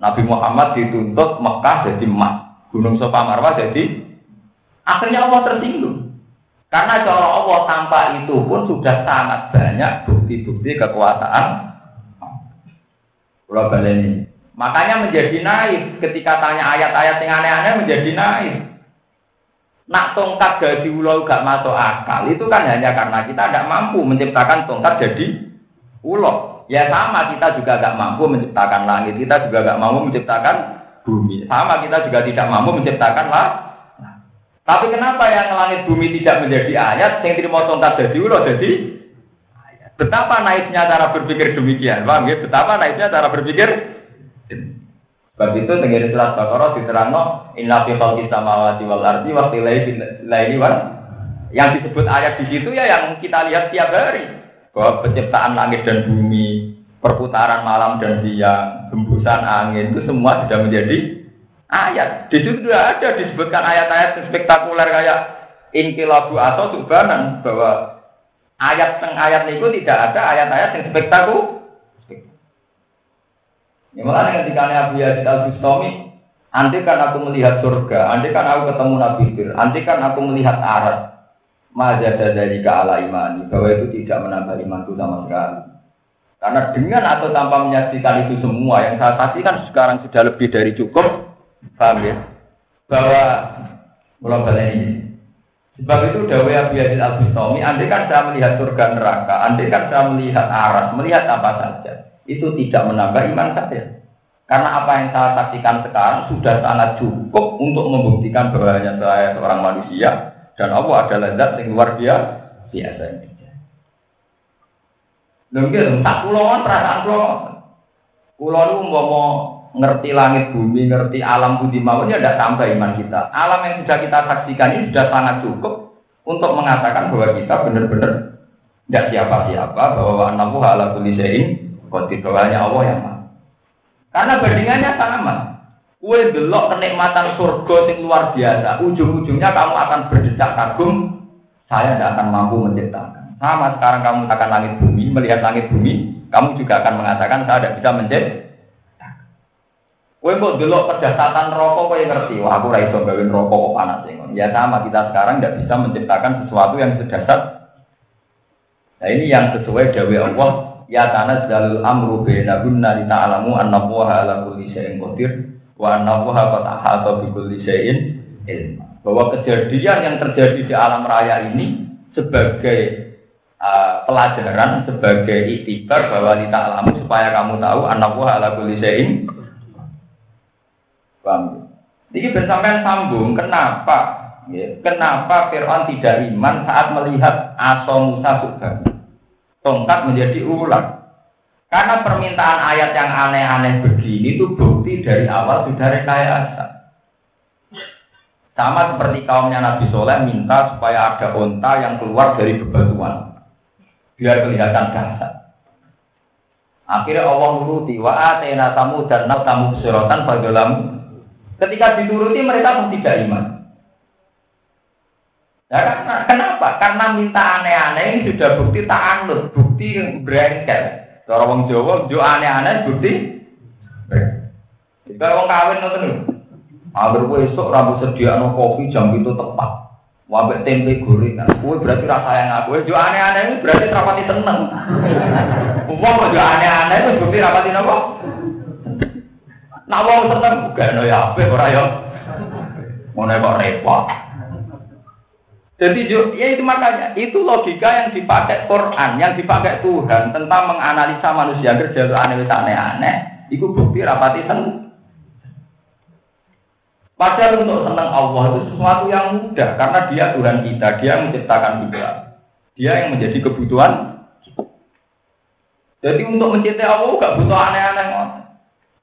Nabi Muhammad dituntut Mekah jadi emas, Gunung Sofa Marwah jadi akhirnya Allah tersinggung. Karena cara Allah tanpa itu pun sudah sangat banyak bukti-bukti kekuasaan Pulau ini. Makanya menjadi naif ketika tanya ayat-ayat yang aneh-aneh menjadi naif. Nak tongkat jadi ulau gak masuk akal itu kan hanya karena kita tidak mampu menciptakan tongkat jadi ulau. Ya sama kita juga gak mampu menciptakan langit, kita juga gak mampu menciptakan bumi. Sama kita juga tidak mampu menciptakan lah. Tapi kenapa yang langit bumi tidak menjadi ayat, yang terima tongkat jadi ulo jadi. Betapa naiknya cara berpikir demikian, paham ya? Betapa naiknya cara berpikir Sebab itu tenggiri setelah Bakara diterangno inna fi khalqis samawati wal ardi wa wal yang disebut ayat di situ ya yang kita lihat tiap hari bahwa penciptaan langit dan bumi, perputaran malam dan siang, hembusan angin itu semua sudah menjadi ayat. Di situ sudah ada disebutkan ayat-ayat spektakuler kayak inkilabu atau subhanan bahwa ayat teng ayat itu tidak ada ayat-ayat yang spektakuler. Ini malah ketika Abu Yazid al Bustami, nanti kan aku melihat surga, nanti kan aku ketemu Nabi Fir, nanti kan aku melihat Arab, Majada dari ala imani bahwa itu tidak menambah imanku sama sekali. Karena dengan atau tanpa menyaksikan itu semua yang saya saksikan sekarang sudah lebih dari cukup, paham ya? Bahwa balik ini. Sebab itu Dawei Abu Yazid Al Bustami, andai kan saya melihat surga neraka, andai kan saya melihat aras, melihat apa saja, itu tidak menambah iman saya. Karena apa yang saya saksikan sekarang sudah sangat cukup untuk membuktikan bahwa hanya saya seorang manusia dan Allah adalah zat yang luar biasa. Biasa ini. Mungkin tak pulauan perasaan pulau. Pulau itu mau ngerti langit bumi, ngerti alam budi mawon ya tidak sampai iman kita. Alam yang sudah kita saksikan ini sudah sangat cukup untuk mengatakan bahwa kita benar-benar tidak siapa-siapa bahwa Allah ala kulli syai'in qadir Allah yang maha. Karena bandingannya sama. Kue delok kenikmatan surga yang luar biasa. Ujung-ujungnya kamu akan berdecak kagum. Saya tidak akan mampu menciptakan. Sama sekarang kamu akan langit bumi, melihat langit bumi, kamu juga akan mengatakan saya tidak bisa menciptakan. Kue mau delok kedasatan rokok, kue ngerti. Wah, aku raiso gawin rokok kok panas Ya sama kita sekarang tidak bisa menciptakan sesuatu yang sedasar. Nah ini yang sesuai dawe Allah. Ya tanah jalul amru bainahunna li ta'lamu anna ala kulli syai'in qadir wa nawaha qad ahata bi kulli syai'in ilma. Bahwa kejadian yang terjadi di alam raya ini sebagai uh, pelajaran, sebagai iktibar bahwa kita alamu supaya kamu tahu anak ala kulli syai'in. Paham? Ini bersamaan sambung, kenapa? Ya, kenapa Fir'aun tidak iman saat melihat Aso Musa Subhan? Tongkat menjadi ular. Karena permintaan ayat yang aneh-aneh begini itu bukti dari awal sudah rekayasa. Sama seperti kaumnya Nabi Soleh minta supaya ada onta yang keluar dari bebatuan. Biar kelihatan dahsyat. Akhirnya Allah nuruti wa atena tamu dan nal tamu suratan fagalamu. Ketika dituruti mereka pun tidak iman. Ya, karena, kenapa? Karena minta aneh-aneh ini sudah bukti tak anut, bukti berengkel. Cara wong Jawa, jo aneh-aneh bukti. Jika wong kawin nonton Agar gue esok rambut sediaan kopi jam itu tepat. Wabek tempe gorengan. Gue berarti rasa yang aku. Jo aneh-aneh itu berarti rapati seneng. Uang kok jo aneh-aneh itu bukti rapati nopo. Nah wong seneng bukan ya apa ora ya. Mau kok repot. Jadi ya itu makanya itu logika yang dipakai Quran, yang dipakai Tuhan tentang menganalisa manusia kerja aneh-aneh. Itu bukti rapati seneng. Padahal untuk senang Allah itu sesuatu yang mudah karena dia Tuhan kita, dia yang menciptakan kita, dia yang menjadi kebutuhan. Jadi untuk mencintai Allah gak butuh aneh-aneh.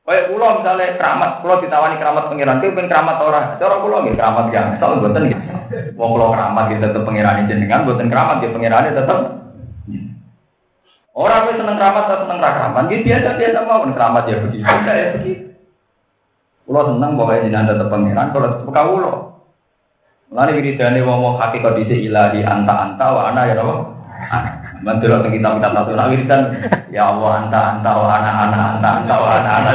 Kayak pulau misalnya keramat, pulau ditawani keramat pengiran, itu pengen keramat orang. Cara pulau gitu keramat ya, soal buatan gitu. Wong pulau keramat gitu tetap pengiran jenengan, buatan keramat gitu pengiran tetap. Orang yang seneng keramat seneng keramat, gitu biasa biasa mau keramat ya begitu, ya begitu. Pulau seneng pokoknya jenengan tetap pengiran, kalau tetap kawulo. Lalu wiridane wong wong hati kau disi ilahi anta anta wa ana ya Allah. Mantul kita kita satu nak wiridan ya Allah anta anta wa ana ana anta anta wa ana ana.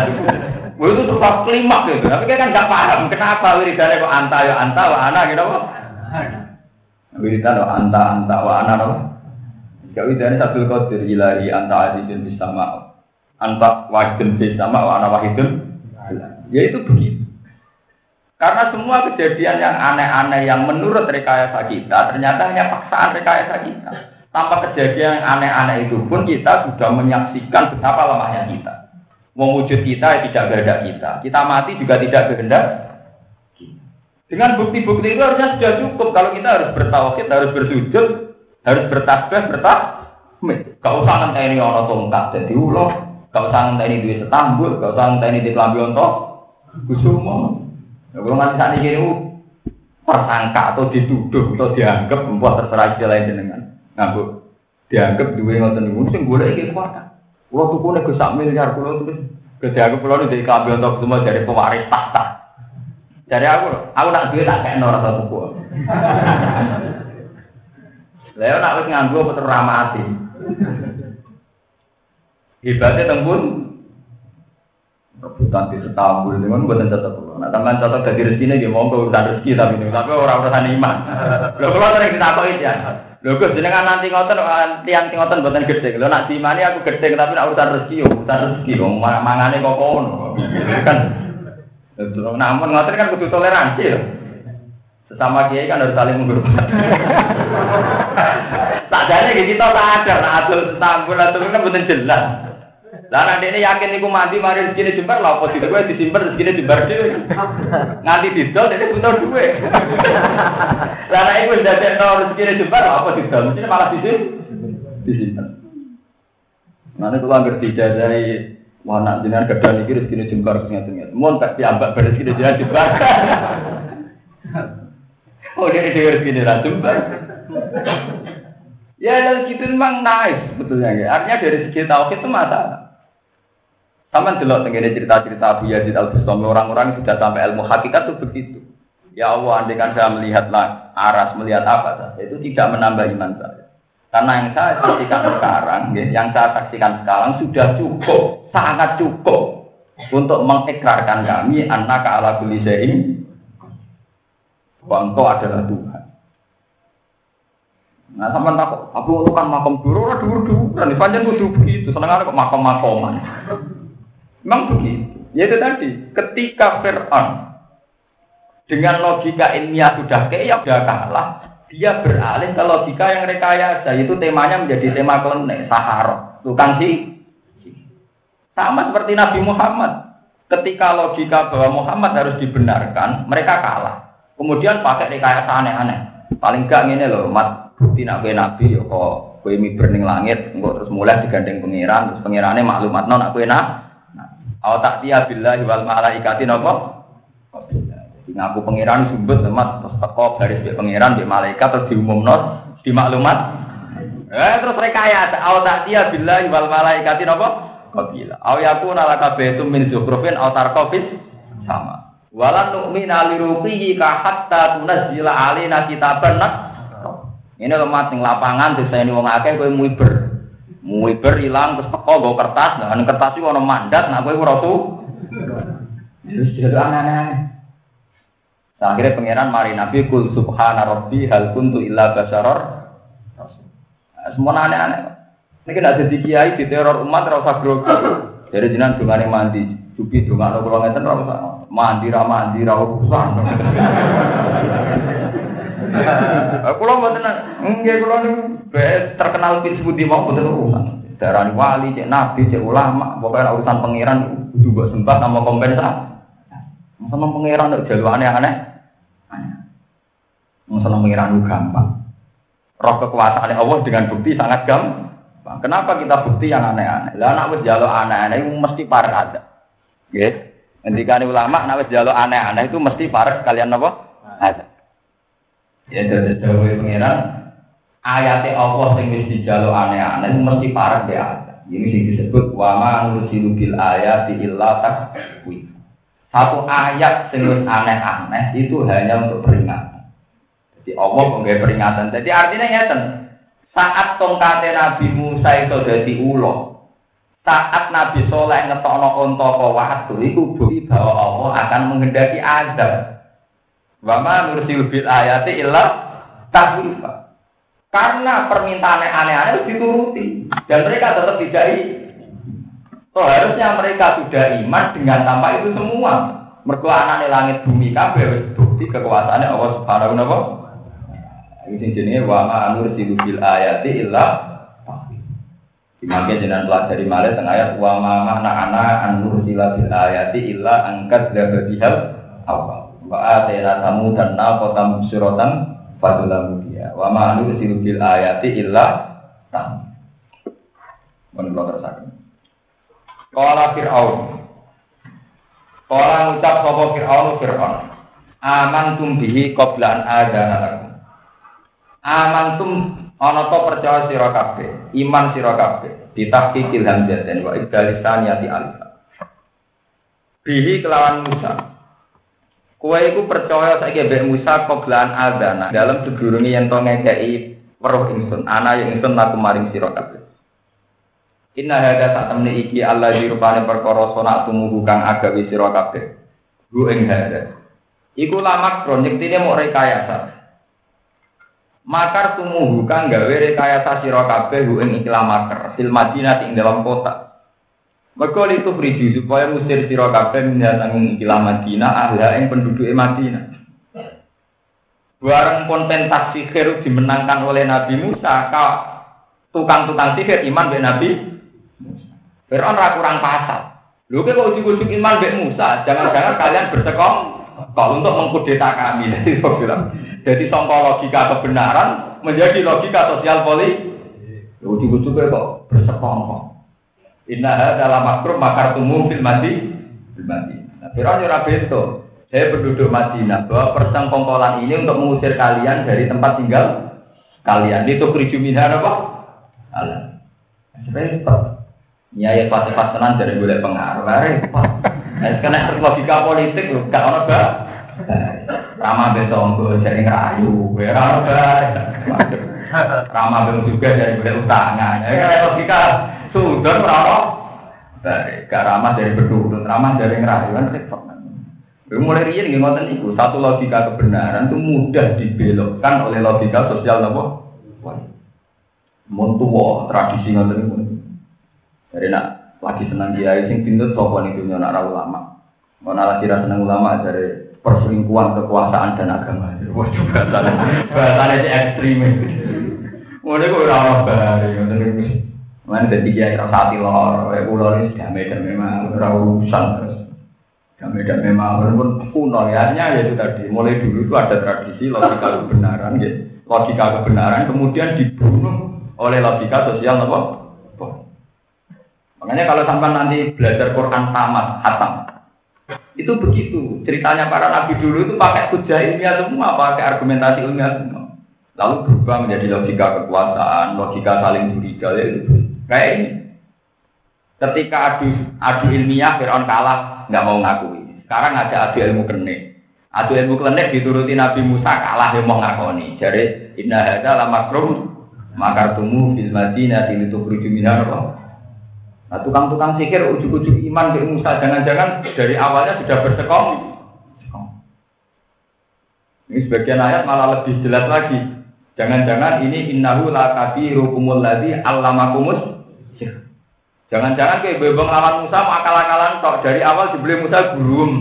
Gue itu suka kelima gitu, tapi kan nggak paham kenapa wiridannya kok anta ya anta wa ana gitu apa? Wiridan wa anta anta wa ana apa? Gak wiridannya satu qadir ilahi anta azizun bisama anta wahidun bisama wa ana wahidun. Ya itu begitu. Karena semua kejadian yang aneh-aneh yang menurut rekayasa kita ternyata hanya paksaan rekayasa kita. Tanpa kejadian yang aneh-aneh itu pun kita sudah menyaksikan betapa lemahnya kita. Mewujud kita tidak kehendak kita. Kita mati juga tidak kehendak. Dengan bukti-bukti itu harusnya sudah cukup. Kalau kita harus bertauhid, harus bersujud, harus bertasbih, bertahmid. Gak usah ini orang tongkat jadi ulo. Gak usah ini duit setambul. Gak usah ini di kelambi untuk kusumo. Kalau nanti saat ini persangka atau dituduh atau dianggap membuat terserah istilah jenengan. Nah, bu, dianggap dua ngoten niku sing golek iki kuat. Kulo tukune Gus sak miliar kulo terus gede aku kulo dari kabel untuk semua dari pewaris tahta. Dari aku, aku nak duit tak kayak nol atau tuku. Leo nak wis nganggo apa ramati. Hebatnya tembun rebutan di setambul dengan buatan cocok Nah, teman cocok dari rezeki ini, mau urusan rezeki tapi ini, tapi orang urusan iman. Lo kalau sering ditakoki ya, Lho Gus jenengan nanti ngoten tiang ngoten mboten gede. Lho nak dimani aku gede tapi nak urusan rezeki yo urusan rezeki wong mangane kok kono. Kan. Namun ngoten kan kudu toleransi lho. Sesama kiai kan harus saling menghormati. tak jane kita sadar nak adul setambul atau kan mboten jelas. Lah nek ini yakin niku mati mari rezekine jembar lha apa diduwe disimpen rezekine jembar dhewe. Nganti didol dene butuh duwe. Lah nek iku ndadekno rezekine jembar lha apa didol mesti malah disimpen. Disimpen. Mana kalau anggar dijajahi Wah, nak jenengan kedua niki rezekine jembar ngeten-ngeten. Mun tak diambak rezekine jenengan jembar. Oh, dia dia rezekine ra jembar. Ya, dan gitu memang nice sebetulnya. Ya. Artinya dari segi tauhid itu masalah. Sama delok tenggene cerita-cerita Abu Yazid Al Bustami orang-orang sudah sampai ilmu hakikat itu begitu. Ya Allah, andai kan saya melihatlah aras, melihat apa saja, itu tidak menambah iman saya. Karena yang saya saksikan sekarang, ya, yang saya saksikan sekarang sudah cukup, sangat cukup untuk mengikrarkan kami anak ala kulli bahwa engkau adalah Tuhan. Nah, sama tak aku kan makam dulu, dulu dulu, dan panjang kudu begitu, seneng kok makam makoman. Memang begitu. Ya itu tadi, ketika Fir'aun dengan logika ilmiah sudah kayak sudah kalah, dia beralih ke logika yang rekayasa. Itu temanya menjadi tema klenek, sahar, tukang sih. Sama seperti Nabi Muhammad. ketika logika bahwa Muhammad harus dibenarkan, mereka kalah. Kemudian pakai rekayasa aneh-aneh. Paling gak ini loh, mat bukti nak nabi, ya kok kue ning langit, engko terus mulai digandeng pangeran, terus pangerane maklumat non aku enak. Nah, aw tak tiya billahi wal malaikati napa? Jadi ngaku pangeran sumbut lemat terus teko baris be pangeran be malaikat terus diumumno di maklumat. Eh terus rekayasa aw tak tiya billahi wal malaikati napa? Qabila. Aw yakuna laka baitum min zukhrufin aw tarqafis sama. Walan nu'mina liruqihi ka hatta tunazzila alaina kitaban nak. Ini lemah sing lapangan ini wong akeh kowe muiber. Muiber ilang terus teko nggo kertas, nah kertas iki ana mandat nak kowe ora tuh. Terus jadi aneh-aneh. Akhirnya pangeran mari Nabi kul subhana rabbi hal kuntu illa basaror. Semua aneh-aneh. Ini kena jadi kiai di teror umat rasa grogi. Jadi jinan dungane mandi, cuci dungan lo kalau ngeten rasa mandi ra mandi ra urusan. Kulo mboten nggih kulo niku terkenal pit sebudi mau mboten urusan. Darani wali, cek nabi, cek ulama, pokoknya urusan pangeran kudu mbok sembah sama kompensasi. Sama pangeran nek jalu aneh-aneh. Masalah pangeran itu gampang. Roh kekuasaan Allah dengan bukti sangat gampang. Kenapa kita bukti yang aneh-aneh? Lah anak wis jaluk aneh-aneh mesti para ada. Nggih. Ketika ulama nak wis aneh-aneh itu mesti parek kalian apa? Ada. Ya dari jauh pengiran ayat Allah yang wis dijaluk aneh-aneh mesti parek dia. Ini disebut wama nusilu bil ayat illa takwi. Satu ayat yang aneh-aneh itu hanya untuk peringatan. Jadi Allah memberi peringatan. Jadi artinya ya saat tongkatnya Nabi Musa itu jadi ulo, saat Nabi Soleh ngetokno onto ke waktu, itu bukti bahwa Allah akan menghendaki azab. Wama nursil bil ayati illa tahwifa. Karena permintaan aneh-aneh dituruti dan mereka tetap tidak So, harusnya mereka sudah iman dengan tanpa itu semua. Mergo anane langit bumi kabeh bukti kekuasaannya Allah Subhanahu wa taala. Ini jenenge wa ma nursilu bil ayati illa Dimakai jenengan pelajari malah tengah ayat wa ma mana ana an nursila bil ayati illa angkat dabadihal awal. Wa atayna tamu dan naqata mubsiratan fadulamu dia. Wa ma nursilu bil ayati illa tam. Menurut terusaken. Qala Fir'aun. Qala ngucap sapa Fir'aun Fir'aun. Amantum bihi qabla an adana lakum. Amantum ana to percaya sira kabeh, iman sira kabeh, ditahqiqil hamzatain wa ibdalisaniyati alif. Bihi kelawan Musa. Kue iku percaya saiki mbek Musa qoblan adana dalam sedurunge yen to ngekeki weruh ingsun, ana yang ingsun laku maring sira kabeh. Inna hada sak temne iki Allah dirupane perkara sona tumuhu kang agawe sira kabeh. Hu ing hada. Iku lamak proyektine mau rekayasa makar tumuhu gawe rekayasa sira kabeh ing ikhlas makar fil Madinah ing dalam kota Mergo itu berisi supaya musir sira kabeh menyang ikhlas Madinah ahla ing penduduk Madinah Barang konten sihir dimenangkan oleh Nabi Musa, kau tukang-tukang sihir iman be Nabi Fir'aun ra kurang pasal. Lho kok ujuk-ujuk iman be Musa, jangan-jangan kalian bersekong kalau untuk mengkudeta kami. Jadi bilang, jadi songkol logika kebenaran menjadi logika sosial politik. Ujung-ujung kok bersekongkol. Inna dalam makrum makar tumum fil mati fil mati. Nah, Fir'aun ora bento. Saya penduduk Madinah bahwa persengkongkolan ini untuk mengusir kalian dari tempat tinggal kalian. Itu keriju minha apa? Alam. Repot. Ya ya tenan dari boleh pengaruh. Repot. Nah, karena logika politik loh, gak ono Rama besok untuk jadi ngerayu, ya Rama belum juga dari beli utangan. Ya logika sudah berapa? Dari ramah dari berduduk, ramah dari ngerayu kan repot. Mulai rian nggih ngoten iku, satu logika kebenaran itu mudah dibelokkan oleh logika sosial napa? Montuwo tradisi ngoten niku. Jadi nak lagi senang dia sing pintu sapa niku nyana ulama. Mau lagi senang ulama dari perselingkuhan kekuasaan dan agama. Wah, bahasanya si ekstrim. Mulai kok ramah bahari, Mana jadi dia rasa hati lor, pulau ini damai dan memang urusan terus. Damai-damai mawon pun kuno ya, ya itu tadi. Mulai dulu itu ada tradisi logika kebenaran, ya. logika kebenaran kemudian dibunuh oleh logika sosial apa? Makanya kalau sampai nanti belajar Quran tamat, hatam, itu begitu. Ceritanya para nabi dulu itu pakai hujah ilmiah semua, pakai argumentasi ilmiah semua. Lalu berubah menjadi logika kekuasaan, logika saling curiga, ya itu. Kayak ini. Ketika adu adu ilmiah, Fir'aun kalah, nggak mau ngakui. Sekarang ada adu ilmu kenik. Adu ilmu kenik dituruti Nabi Musa kalah yang mau ngakoni. Jadi inna hadza la makrum makartumu fil madinah litukhruju minha Nah, tukang-tukang sikir ujuk-ujuk iman ke Musa jangan-jangan dari awalnya sudah bersekong. Ini sebagian ayat malah lebih jelas lagi. Jangan-jangan ini innahu la kabirukumul ladzi allamakumus Jangan-jangan kayak bebong lawan Musa akal-akalan kok dari awal dibeli Musa gurum.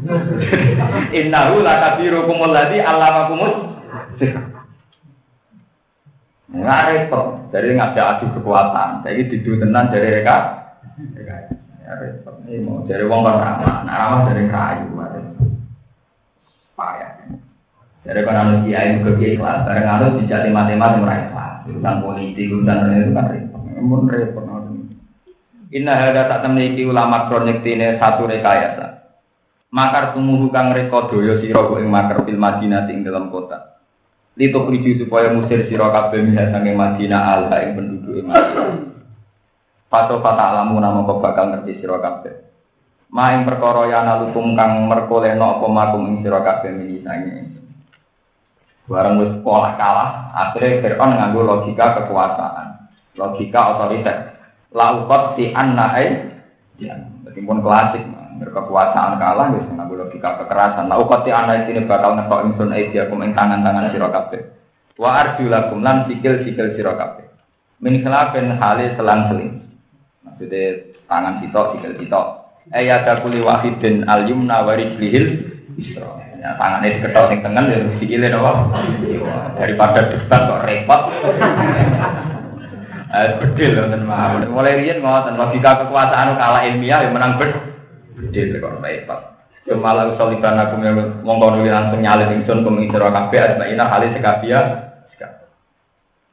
Innahu la kabirukumul ladzi allamakumus Nggak repot, dari ngajak adu kekuatan. Jadi didu tenan dari mereka Ya repot. Ini mau dari wong kan ramah, nah ramah dari kayu. Payah. Dari kan anu kiai ke kiai kelas, bareng anu dijati matematik mulai kelas. Urusan politik, urusan itu kan repot. Mun repot. Inna hada tak temniki ulama kronik tine satu rekayasa. Makar tumuhu kang reka daya sira ing makar fil Madinah ing dalam kota. Litu supaya musir sira kabeh minha sange Madinah ala ing penduduk Madinah. Fato fata alamu nama kau bakal ngerti siro kabeh. Maing perkara ya nalukum kang merkolehno apa makum ing sira kabeh mini sange. Barang wis pola kalah, akhirnya Fir'aun nganggo logika kekuasaan, logika otoriter. Laukot si anna ai, ya, meskipun klasik, berkekuasaan kalah, wis nganggo logika kekerasan. Laukot si anna ini bakal ngetok ingsun ai dia kum tangan-tangan sira kabeh. Wa arjulakum lan sikil-sikil sira kabeh. Min khilafin hale selang-seling. Maksudnya tangan sitok, sikil sitok. Ada kuli wahidin al yumna warijlihil isra. Ya, tangannya diketok sing tengen ya sikile apa? Daripada debat kok repot. Eh bedil wonten mawon. Mulai riyen ngoten logika kekuasaan kalah ilmiah yang menang bed. Bedil kok repot. Kemalang soliban aku mongko nuli langsung nyalin ingsun kumisira kabeh asmaina halis sekabia.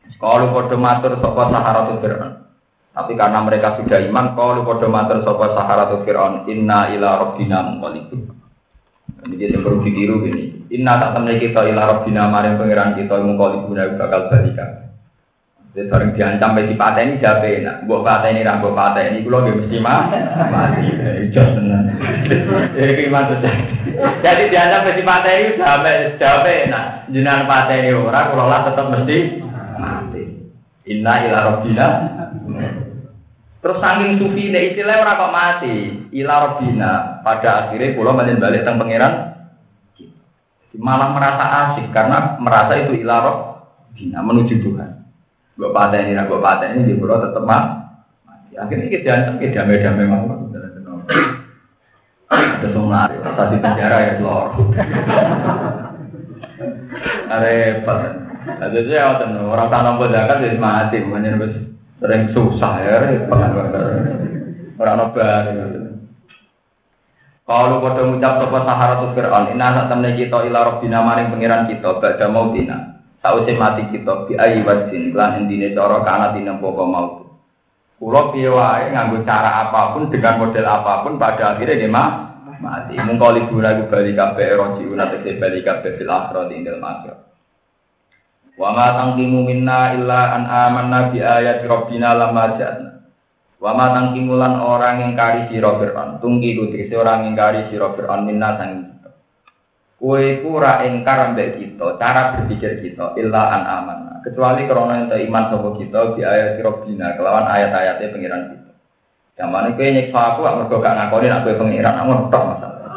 Sekolah padha matur sapa saharatu Fir'aun. Tapi karena mereka sudah iman, kode mater sopo sahara tu Fir'aun, inna ila robbina mengkolibu. Ini dia yang perlu ditiru ini. Inna tak temen kita ila robbina maring pangeran kita mengkolibu nabi bakal balikan. Jadi sering diancam besi ini siapa enak. Buat patah ini rambut patah ini, gue lagi mesti mah mati. Jos tenan. Jadi gimana Jadi diancam besi ini siapa siapa enak. Jinan patah ini orang, kalau lah tetap mesti mati. Inna ila robbina Terus saking sufi ini istilah orang kok mati, ila robina. Pada akhirnya pulau balik balik tentang pangeran, malah merasa asik karena merasa itu ila robina menuju Tuhan. Gue patah ini, gue patah ini pulau tetap mati. Akhirnya kita jangan kita damai damai mau. Ada semua tadi penjara ya lor. Repot. Ada juga orang tanam zakat jadi mati, makanya sering susah ya repot orang nobar kalau pada ngucap sopo sahara tuh Fir'aun ina sak temne kita ila robbina maring pengiran kita badha mautina sausi mati kita bi ayi wasin lan intine cara kana tinempo mau Kulo piye wae nganggo cara apa pun dengan model apa pun pada akhirnya dia mah mati. Mung kali guna bali kabeh roji unat bali kabeh fil akhirat ing dalem akhirat. Wa ma tangkimu minna illa an amanna bi ayati rabbina lamma ja'na. Wa ma tangkimu lan orang yang kari sira Fir'aun. Tungki kudu orang yang kari sira Fir'aun minna sang iku ora engkar ambek kita, cara berpikir kita illa an amanna. Kecuali karena ente iman sapa kita bi ayati rabbina kelawan ayat-ayatnya pengiran kita. Zaman kowe nyiksa aku mergo gak ngakoni nek kowe pengiran, aku tok masalah.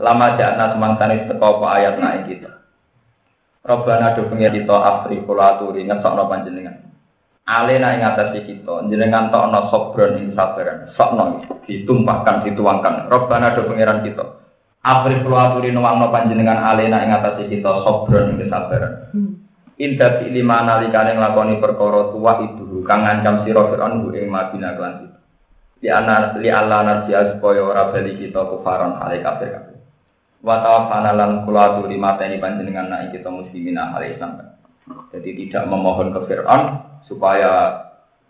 Lama ja'na semangsanis teko apa ayat naik kita. Robbana do pengen kita afri kula aturi ngesokno panjenengan. Alena ing atas kita, jenengan tokno sobron ing sabaran, sokno ditumpahkan dituangkan. Robbana do pangeran kita. Afri kula aturi nuwangno panjenengan alena ing atas kita sobron ing sabaran. Hmm. Indah fi lima nalikane nglakoni perkara tua ibu kang ngancam sira Firaun ing Madinah kelan itu. Di anak li Allah narjiya supaya ora bali kita kufaron hale kafir kafir. Wa tawaffana lan kula aturi mateni panjenengan nek kita muslimin hale Islam. Jadi tidak memohon ke Fir'aun supaya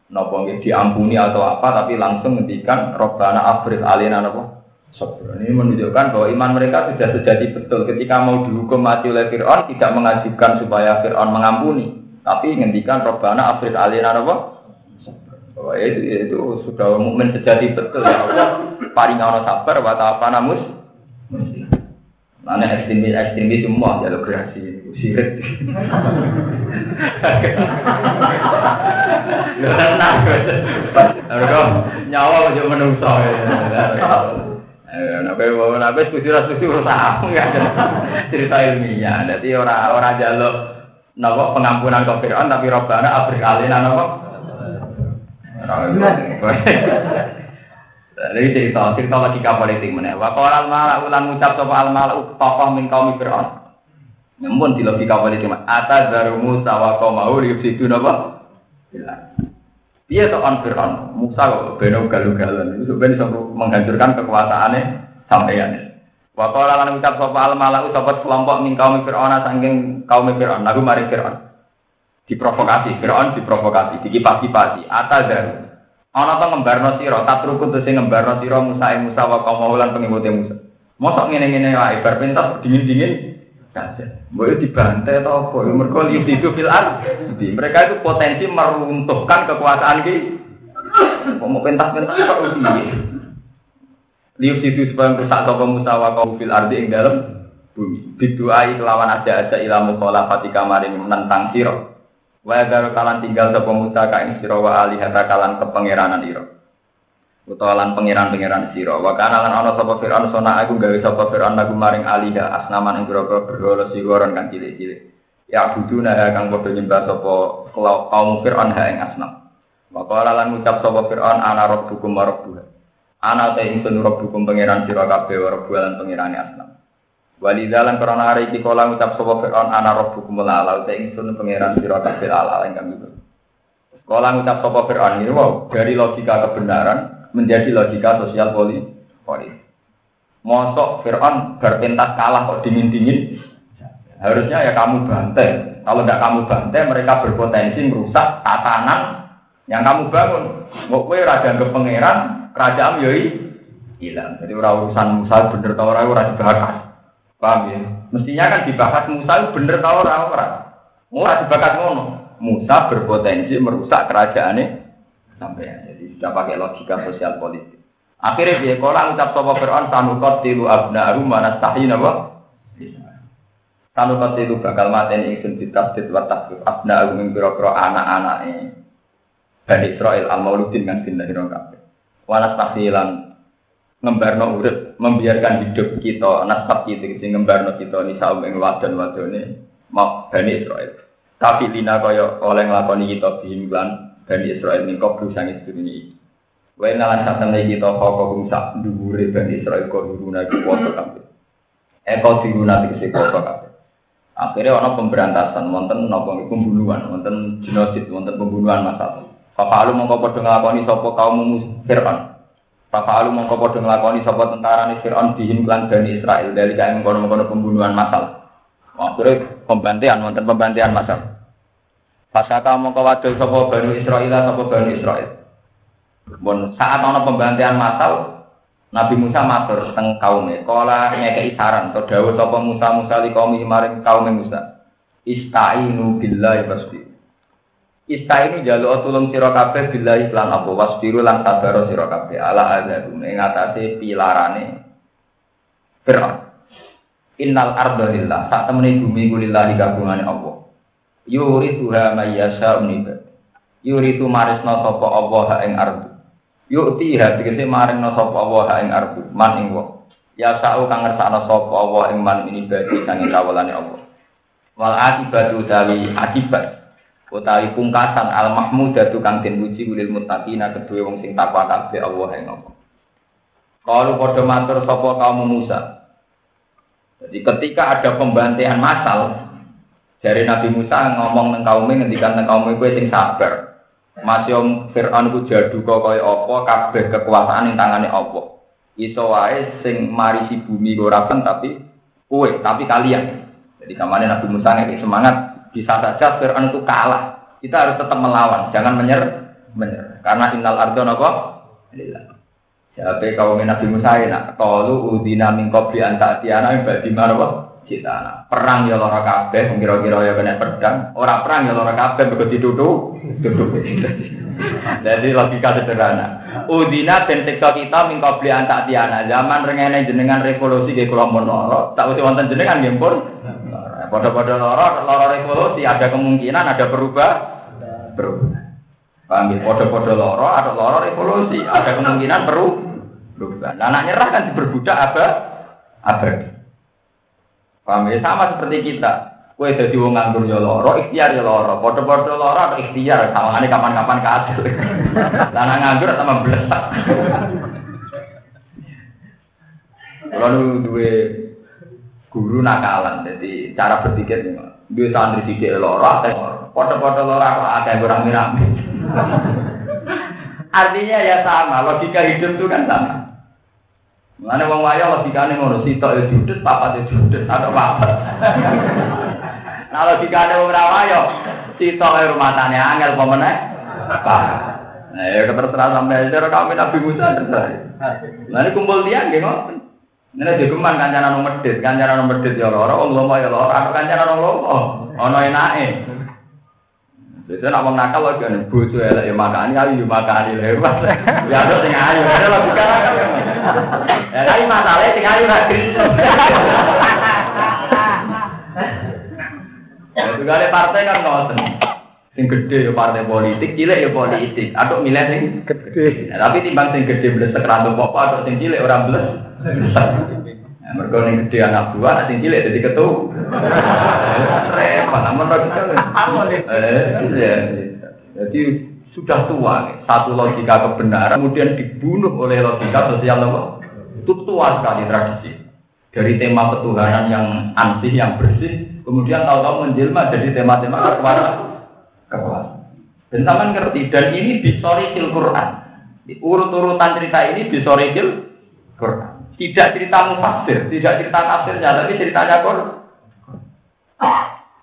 nopo diampuni atau apa tapi langsung ngendikan Robbana afrif alina nopo Ini menunjukkan bahwa iman mereka sudah sejati betul. Ketika mau dihukum mati oleh Fir'aun, tidak mengajukan supaya Fir'aun mengampuni. Tapi ngendikan Robbana afrif alina apa? Bahwa itu, itu sudah mukmin sejati betul ya Allah. Paling ono sabar, wa apa namus. Mana ekstremis ekstremis semua jalur kreasi sirik. Tenang, Harga nyawa aja menungso. Nabi nabi setuju rasa setuju rasa ya cerita ilmiah. Jadi orang orang jaluk nabo pengampunan ke Fir'aun tapi Robbana abrik alina nabo Jadi cerita, cerita logika politik mana? Wa qala al mala ulan ngucap sapa al mala tokoh min kaum Fir'aun. Namun di logika politik mana? Ata zaru Musa wa qaumahu yufsidu to on Fir'aun. Musa kok beno galu-galuan itu sebenarnya menghancurkan kekuasaannya sampeyan. Wa qala lan ngucap sapa al mala sapa kelompok min kaum Fir'aun saking kaum Fir'aun. Lagu mari Fir'aun. Diprovokasi, Fir'aun diprovokasi, dikipas-kipasi. Ata zaru Ana to ngembarno sira, tatruku sing ngembarno sira Musa ing Musa wa kaum lan pengikute Musa. Mosok ngene-ngene wae bar pentas dingin-dingin saja. Dibantai atau apa? Ya, mergo itu fil Di Mereka itu potensi meruntuhkan kekuasaan ki. Mau pentas-pentas kok uji. Lius itu supaya merusak sapa Musa wa kaum fil ardi ing dalem bumi. Biduai kelawan aja-aja ilamu khalafati kamarin menentang sira. Wa garu kalan tinggal sapa Musa ka ing sira wa alihata kalan kepangeranan ira. Utawa lan pangeran-pangeran sira. Wa kana lan ana sapa Firaun sona aku gawe sapa Firaun lagu maring aliha asnaman ing grogro berhala sigoron kang cilik-cilik. Ya buduna kang padha nyembah sapa kaum Firaun ha ing asnam. Wa qala lan ngucap sapa Firaun ana rabbukum wa rabbuha. Ana ta ingsun rabbukum pangeran sira kabeh wa rabbuha lan pangerane asnam. Walidalan karena hari ini kala ngucap sapa Fir'aun ana rabbukum ala te ingsun pangeran sira kabeh ala ingkang itu. Kala ngucap sapa Fir'aun ini wow dari logika kebenaran menjadi logika sosial politik. Mosok Fir'aun berpentas kalah kok dingin-dingin. Harusnya ya kamu bantai. Kalau tidak kamu bantai, mereka berpotensi merusak tatanan yang kamu bangun. Mau kue raja ke pangeran, kerajaan yoi hilang. Jadi orang urusan Musa bener tau orang ora dibahas. Paham ya? Mestinya kan dibahas Musa bener tau orang orang. Mulai dibahas ngono. Musa berpotensi merusak kerajaan ini sampai sudah pakai logika sosial politik. Akhirnya dia kolang ucap sopo Fir'aun tanukot tilu abna mana tahin apa? Tanukot tilu bakal maten ingsun ditasdid wa tasdid abna arum ing anak-anak ini. Bani Israel al-mauludin kan sinna hiro kabeh. Wanas tahsilan ngembarno urip membiarkan hidup kita nasab kita sing ngembarno kita ni saum ing wadon wadone mau Bani Israel tapi lina kaya oleh nglakoni kita bihim Bani Israel ning kok sang sedurunge iki Wae nalan satene kita kok sak dhuwure Bani Israel kok diruna iku foto kabeh Eko diruna iki foto kabeh Akhirnya ono pemberantasan, wonten nopo pembunuhan, wonten genosid, wonten pembunuhan masal. Bapak lu mongko padha nglakoni sapa kaum Fir'aun. Fafalu mongko padha nglakoni sapa tentara ni Firaun bihim lan Bani Israel dari kae mengkono-mengkono pembunuhan massal. Akhirnya pembantian wonten pembantian massal. Fasaka mongko wadul sapa Bani Israel sapa Bani Israel. Bon saat ana pembantian massal Nabi Musa matur teng kaume, kala ngekeki saran to dawuh sapa Musa Musa li kaum maring kaume Musa. Istainu billahi wasbi. Ista ini jaluk tulung sira kabeh billahi lan apa wasbiru lan sabar sira kabeh ala azabum ing atase pilarane Fir'aun. Innal arda lillah sak temene bumi ku lillahi Allah. Yurituha may yasha uniba. Yuritu marisna sapa Allah ing ardu. Yukti ha tegese maringna sapa Allah ing ardu man ing wong. Ya sa'u kang ngersakno sapa Allah ing man ini bagi sange kawulane Allah. Wal akibatu tawi akibat utawi pungkasan al mahmudatu kang den puji ulil muttaqina kedue wong sing takwa kabeh Allah ing apa. Kalau padha matur sapa kaum Musa. Jadi ketika ada pembantaian massal dari Nabi Musa ngomong nang kaum ngendikan nang kaum kowe sing sabar. Masih om Fir'aun ku jadu kok kaya apa kabeh kekuasaan ing tangane apa. Iso wae sing marisi bumi ora tapi kue, tapi kalian. Jadi kemarin Nabi Musa nih semangat bisa saja Fir'aun itu kalah. Kita harus tetap melawan, jangan menyerah. Menyerah. Karena innal ardo nopo. Siapa kaum Nabi Musa nak kalu udina min qabli an ta'tiyana badi marwa cita perang ya lara kabeh kira-kira ya kena pedang ora perang ya lara kabeh begitu duduk duduk jadi logika sederhana udina ben sektor kita min qabli an ta'tiyana zaman rengene jenengan revolusi kula mun lara tak usah wonten jenengan nggih pun padha-padha lara lara revolusi ada kemungkinan ada berubah berubah ya? Podo-podo loro atau loro revolusi. Ada kemungkinan berubah. Nah, anak nyerah kan diperbudak apa? Abadi. Paham ya? Sama seperti kita. Kue jadi wong nganggur ya loro, ikhtiar ya loro. Podo-podo loro atau ikhtiar. Ini kapan-kapan kasil. Lana nganggur sama belesak. Kalau dua guru nakalan, jadi cara berpikir dua santri sidik loro, atau podo-podo loro, ada yang kurang Artinya ya sama, logika hidup itu kan sama. Mana wong waya logikane ngono, sitok ya judes, papat ya judes, atau papat. nah logikane wong ra waya, sitok ya rumah tane angel apa meneh? Nah, ya terserah sampai aja kami Nabi Musa terserah. Nah, ini kumpul dia nggih ngoten. Ini jogeman kancanan nomor medit, kancanan nomor medit ya loro, wong lomo ya loro, atau kancanan wong lomo, ana enake. Biasanya nak wong nakal lagi kan bojo elek ya makani ya makani lewat. Ya ada sing ayu, ada logika. Ya tapi masalahnya sing ayu ra Ya juga ada partai kan ngoten. Sing gede ya partai politik, cilik ya politik. Atau milih sing gede. Ya, tapi timbang sing gede blesek ra apa atau sing cilik ora blesek. Ya, mereka yang gede anak buah, sing cilik jadi ketua. Repot, namun Jadi sudah tua, satu logika kebenaran, kemudian dibunuh oleh logika sosial apa? Itu tua sekali tradisi. Dari tema ketuhanan yang ansih, yang bersih, kemudian tahu-tahu menjelma jadi tema-tema kekuatan. Kekuatan. Dan taman ngerti, dan ini disorikil Quran. Urut-urutan cerita ini disorikil Quran. Tidak cerita mufasir, tidak cerita tafsirnya, tapi ceritanya Quran.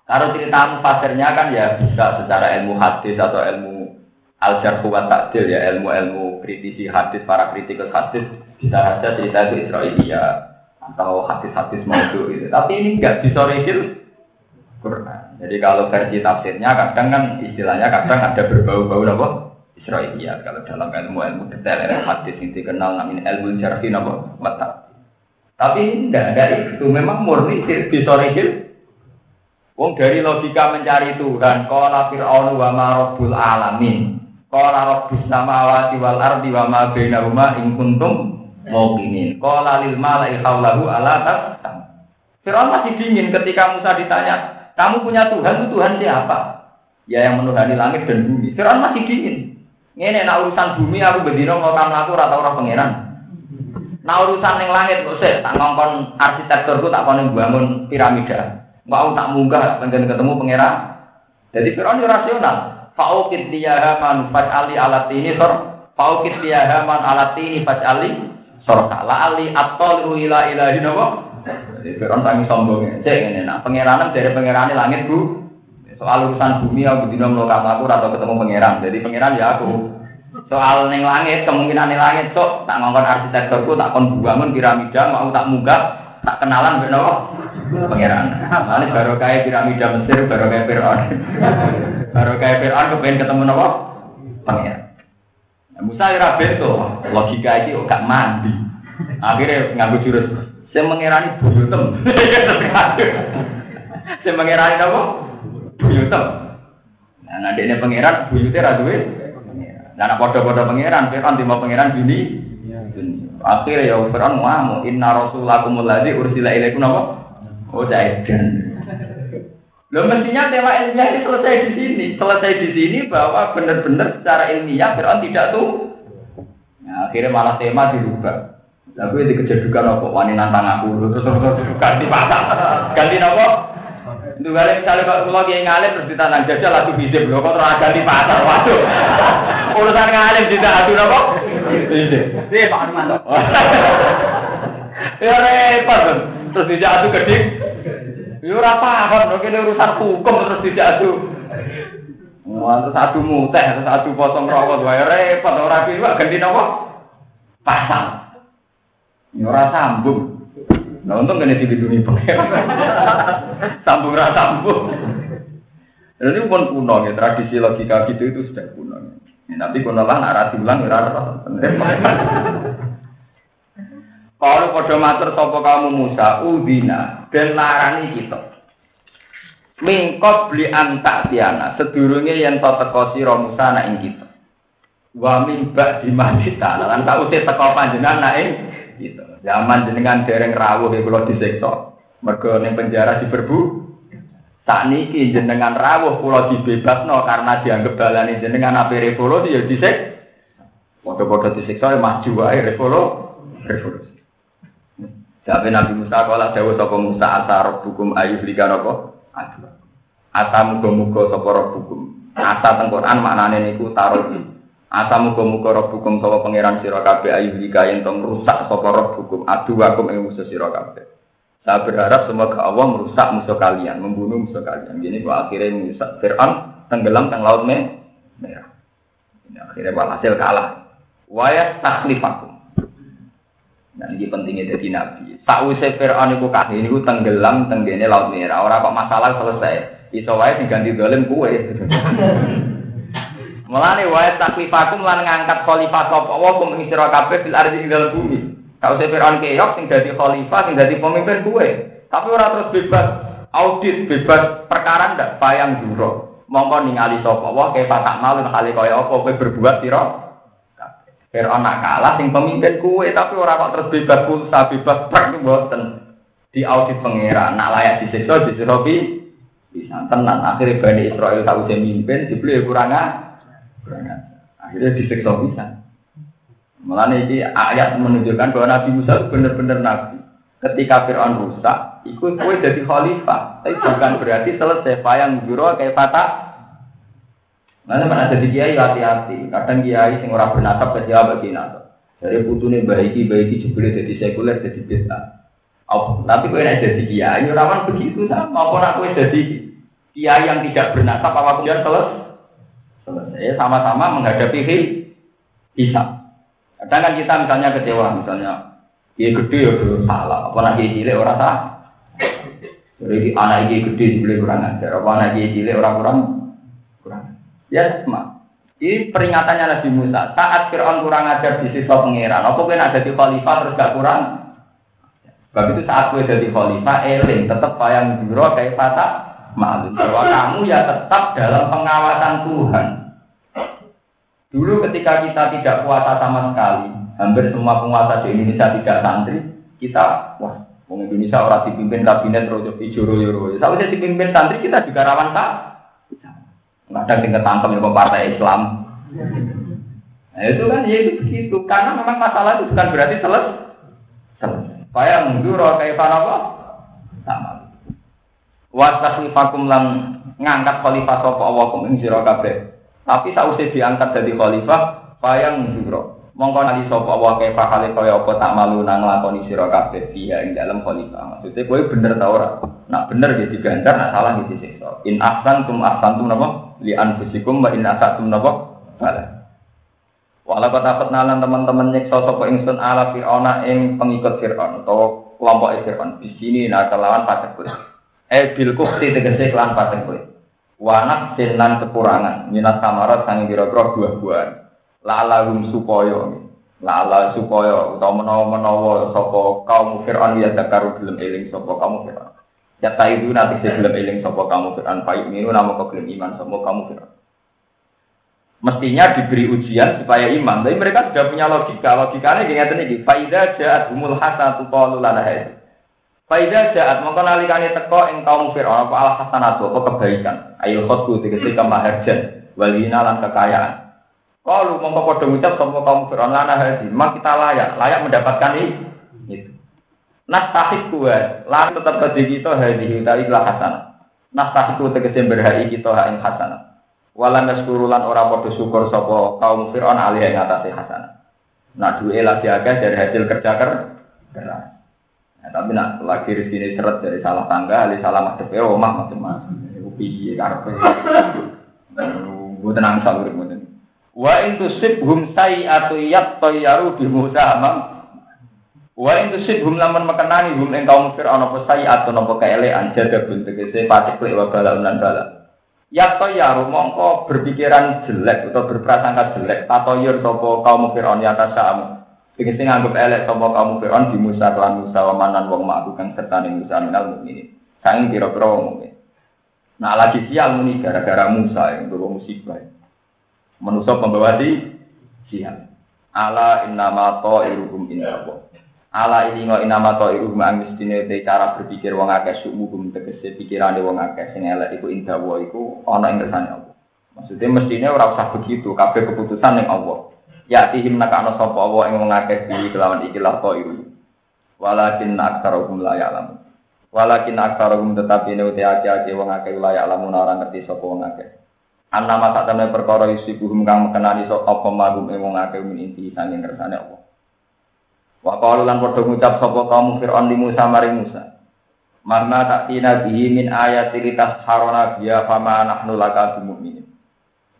Kalau cerita mufasirnya kan ya bisa secara ilmu hadis atau ilmu al-jarh wa ta'dil ya ilmu-ilmu kritisi hadis para kritikus hadis bisa saja cerita itu Israelia atau hadis-hadis maudhu itu. Tapi ini enggak disorikil Quran. Jadi kalau versi tafsirnya kadang kan istilahnya kadang ada berbau-bau apa? Israiliyat kalau dalam ilmu ilmu detail ilmu hadis yang dikenal namanya ilmu jarhi apa mata. Tapi tidak ada itu memang murni bisorigil. Wong dari logika mencari Tuhan, qala fir'aun wa ma rabbul alamin. Qala rabbus samawati wal ardi wa ma bainahuma in kuntum muqinin. Qala lil mala'i haulahu ala tasam. Fir'aun masih dingin ketika Musa ditanya, "Kamu punya Tuhan, itu Tuhan siapa?" Ya yang menuhani langit dan bumi. Fir'aun masih dingin. Ngene nak urusan bumi aku bendino mau kamu aku ora tau ora pangeran. Nah urusan ning langit kok sik tak ngongkon arsitekturku tak kono bangun piramida. Mau tak munggah pengen ketemu pangeran. Jadi Firaun rasional. Fa'ukit dia man ali alat ini sor. Fa'ukit dia man alat ini ali sor. La ali atol ila ilahi nopo. Jadi Firaun tangi sombongnya. Cek ini nak pangeranan dari pangeran langit bu. Soal urusan bumi aku dino mlokat aku atau ketemu pangeran. Jadi pangeran ya aku. Soal neng langit kemungkinan neng langit sok tak ngongkon arsitekturku tak kon bangun piramida mau tak munggah tak kenalan ben pangeran. Ini baru kayak piramida Mesir baru kayak Fir'aun. baru kayak Fir'aun kepengen ketemu nopo pangeran. Nah, Musa ya itu logika itu gak mandi. Akhirnya nganggu jurus. Saya mengirani buyutem. Saya mengirani apa? buyutem. Nah, nanti ini pangeran buyutnya raduwe. Nah, nak podo-podo pangeran, Fir'aun timbang pangeran bini. Akhirnya ya Fir'aun mau inna rasulakum alladzi ursila ilaikum apa? Oh, jaidan. Lo mestinya tema ilmiah ini selesai di sini, selesai di sini bahwa benar-benar secara ilmiah Fir'aun tidak tuh. Nah, akhirnya malah tema dirubah. Lalu itu kejadukan apa? Wani nantang aku, terus terus ganti pasang, ganti apa? Dugale misalnya kalau kula kiai ngalim terus ditanang jajal lagu bizim lho kok terus ganti pasar. Waduh. Urusan ngalim tidak adu napa? Bizim. Iya Pak Armanto. Ya repot. Terus dijak adu gedhe. Ya ora paham, kene urusan hukum terus dijak adu. Wah, adu muteh, adu potong rokok, wae repot ora piye ganti napa? Pasal. Ya ora sambung. Nah untung kena dilindungi pengen. sambung rasa sambung. Ini pun kuno ya, tradisi logika gitu itu sudah kuno. Ya, tapi kuno lah narasi ulang. Kalau pada matur sopo kamu Musa, udina dan larani kita. Mingkot beli antak tiana, sedurunge yang to teko sira Musa nak ing kita. Wa mimba di masjid lan tak usah teko panjenengan nak ing kita. Zaman jenengan dereng rawuh ya kula disiksa. Mergo ning penjara diberbu. Tak niki jenengan rawuh kula dibebasno karena dianggap balane jenengan ape revolusi ya disik. Padha-padha disiksa ya maju wae revolusi. Revolusi. Tapi Nabi Musa kala dawuh sapa Musa asar hukum ayu likan apa? Aduh. Asa muga-muga sapa hukum. Asa teng Quran maknane niku taruh Asa muga-muga rabbukum sapa pangeran sira kabeh ayu jika yen tong rusak sapa rabbukum adu wakum ing musuh sira. Saya berharap semoga Allah merusak musuh kalian, membunuh musuh kalian. Gini kok akhirnya merusak Fir'aun tenggelam teng laut merah. Akhirnya walhasil kalah. Wayas taklifakum. Nah ini pentingnya jadi nabi. Sausai Fir'aun itu kasih ini tenggelam tenggene laut merah. Orang kok masalah selesai. Iso wae diganti dolim kue. Mulane wae taklifakum lan ngangkat khalifah sapa wa kum ing sira kabeh fil ardi ing dalem bumi. Kau se Firaun keok sing dadi khalifah sing dadi pemimpin kuwe. Tapi ora terus bebas audit, bebas perkara ndak bayang juro. Mongko ningali sapa wa ke patak malu kali kaya apa kowe berbuat sira. Firaun nak kalah sing pemimpin kuwe tapi ora kok terus bebas pulsa, bebas prak mboten. Di audit pangeran nak layak disiksa disiksa bisa tenan akhirnya Bani Israel tahu dia mimpin dibeli kurang Akhirnya disiksa bisa. Malah ini ayat menunjukkan bahwa Nabi Musa benar-benar Nabi. Ketika Fir'aun rusak, ikut kue jadi khalifah. Tapi bukan berarti selesai. Payang juro kayak patah. Mana mana jadi kiai hati-hati. Kadang kiai sing ora bernasab ke Jawa bagi nasab. Jadi putune baiki baiki jebule jadi sekuler jadi beta. Oh, tapi kue nak jadi kiai, rawan begitu sama. Apa nak kue jadi kiai yang tidak bernasab, apa kemudian selesai? selesai sama-sama menghadapi hisab. Kadang kan kita misalnya kecewa, misalnya dia gede ya salah, apa lagi cilik orang sah. Jadi anak ini gede dibeli kurang ajar, apa anak ini cilik orang kurang. Ya sama. Ini peringatannya Nabi Musa. Saat Fir'aun kurang ajar di sisi pangeran, apa kan ada di khalifah terus gak kurang? Sebab itu saat gue jadi khalifah, eling tetap bayang juro kayak patah malu bahwa kamu ya tetap dalam pengawasan Tuhan. Dulu ketika kita tidak puasa sama sekali, hampir semua penguasa di Indonesia tidak santri, kita wah, Indonesia orang dipimpin kabinet rojo joro yoro. Kalau saya dipimpin santri kita juga rawan tak? Ada yang ketangkep ya partai Islam. Nah itu kan ya itu begitu karena memang masalah itu bukan berarti selesai. Supaya mundur kayak apa? Sama wastakhlifakum lan ngangkat khalifah sapa Allah kum ing sira kabeh. Tapi sausé diangkat dadi khalifah payang juro. Mongko nali sapa Allah kae khalifah kaya apa tak malu nang lakoni sira kabeh dia ing dalam khalifah. Maksudnya kowe bener ta ora? Nak bener ya diganjar, nak salah ya disiksa. In ahsantum ahsantum napa? Li anfusikum wa in asatum napa? Salah. Walau kata nalan teman-teman nyeksa sapa ingsun ala fir'auna ing pengikut fir'aun atau kelompok fir'aun. Di sini nah kelawan pakai kulit. eh bil kukti tegese kelan paten kowe wanak sinan kekurangan minat samarat sang kira-kira buah-buahan lalahum supaya lala supaya utawa menawa-menawa sapa kaum Fir'aun ya dakaru gelem eling sapa kaum Fir'aun ya itu nanti gelem eling sapa kaum Fir'aun payu minu nama gelem iman sapa kaum Fir'aun. Mestinya diberi ujian supaya iman. Tapi mereka sudah punya logika. Logikanya gini ngeten iki faida ja'at humul hasanatu qalu lana Faiza jaat mongko nalikane teko ing kaum Firaun apa al hasanatu? Apa kebaikan. Ayo khotbu tegese kemaharjan walina lan kekayaan. Kalau mongko padha ngucap sapa kaum Firaun lana mak kita layak, layak mendapatkan ini. Nah tahik kuat, lan tetap terjadi kita hadi utawi hasanah. Nah itu tegese berhai kita hak ing hasanah. Walam yaskurulan ora padha syukur sapa kaum Fir'aun alih ing atase hasanah. Nak duwe lagi akeh dari hasil kerja keras. Nah, tapi nak lagi rezeki seret dari salah tangga, ali salah madhep ya omah macam-macam. Iku piye karepe. Gue tenang sabar mboten. Wa in tusibhum sayi'atu yattayyaru bi Musa amam. Wa in tusibhum lamun mekenani hum ing kaum Fir'aun apa sayi'atu napa kaelekan jadabun tegese patik wa bala lan bala. Yattayyaru mongko berpikiran jelek atau berprasangka jelek tatoyur sapa kaum Fir'aun ya tasam Tegese nganggep elek sapa kamu Fir'aun di Musa lan Musa wa manan wong mak kang sertane Musa minal mukminin. Saking pira-pira mukmin. Nah lagi sial muni gara-gara Musa yang bawa musibah. Manusia pembawa di sial. Ala innama ta'iruhum inna Ala ini ngo inama ta'iruhum ang mestine te cara berpikir wong akeh sumuhum tegese pikirane wong akeh sing elek iku indah wa iku ana ing kersane Allah. Maksudnya mestinya ora usah begitu, kabeh keputusan yang Allah. Ya tihim nakano sapa wa ing ngakeh diri kelawan iki la iru. Walakin aksarohum la. Walakin aksarohum tetapi ne uti ake-ake wong akeh la ya'lamun ora ngerti sapa wong akeh. Anna masa temne perkara isibuhum kang mekenani sapa apa magum ing wong akeh min inti sanging kersane Allah. Wa qalu lan padha ngucap sapa kaum Fir'aun di Musa maring Musa. Marna tak tina bihi min ayati litas harona biya fama nahnu laka bimu'minin.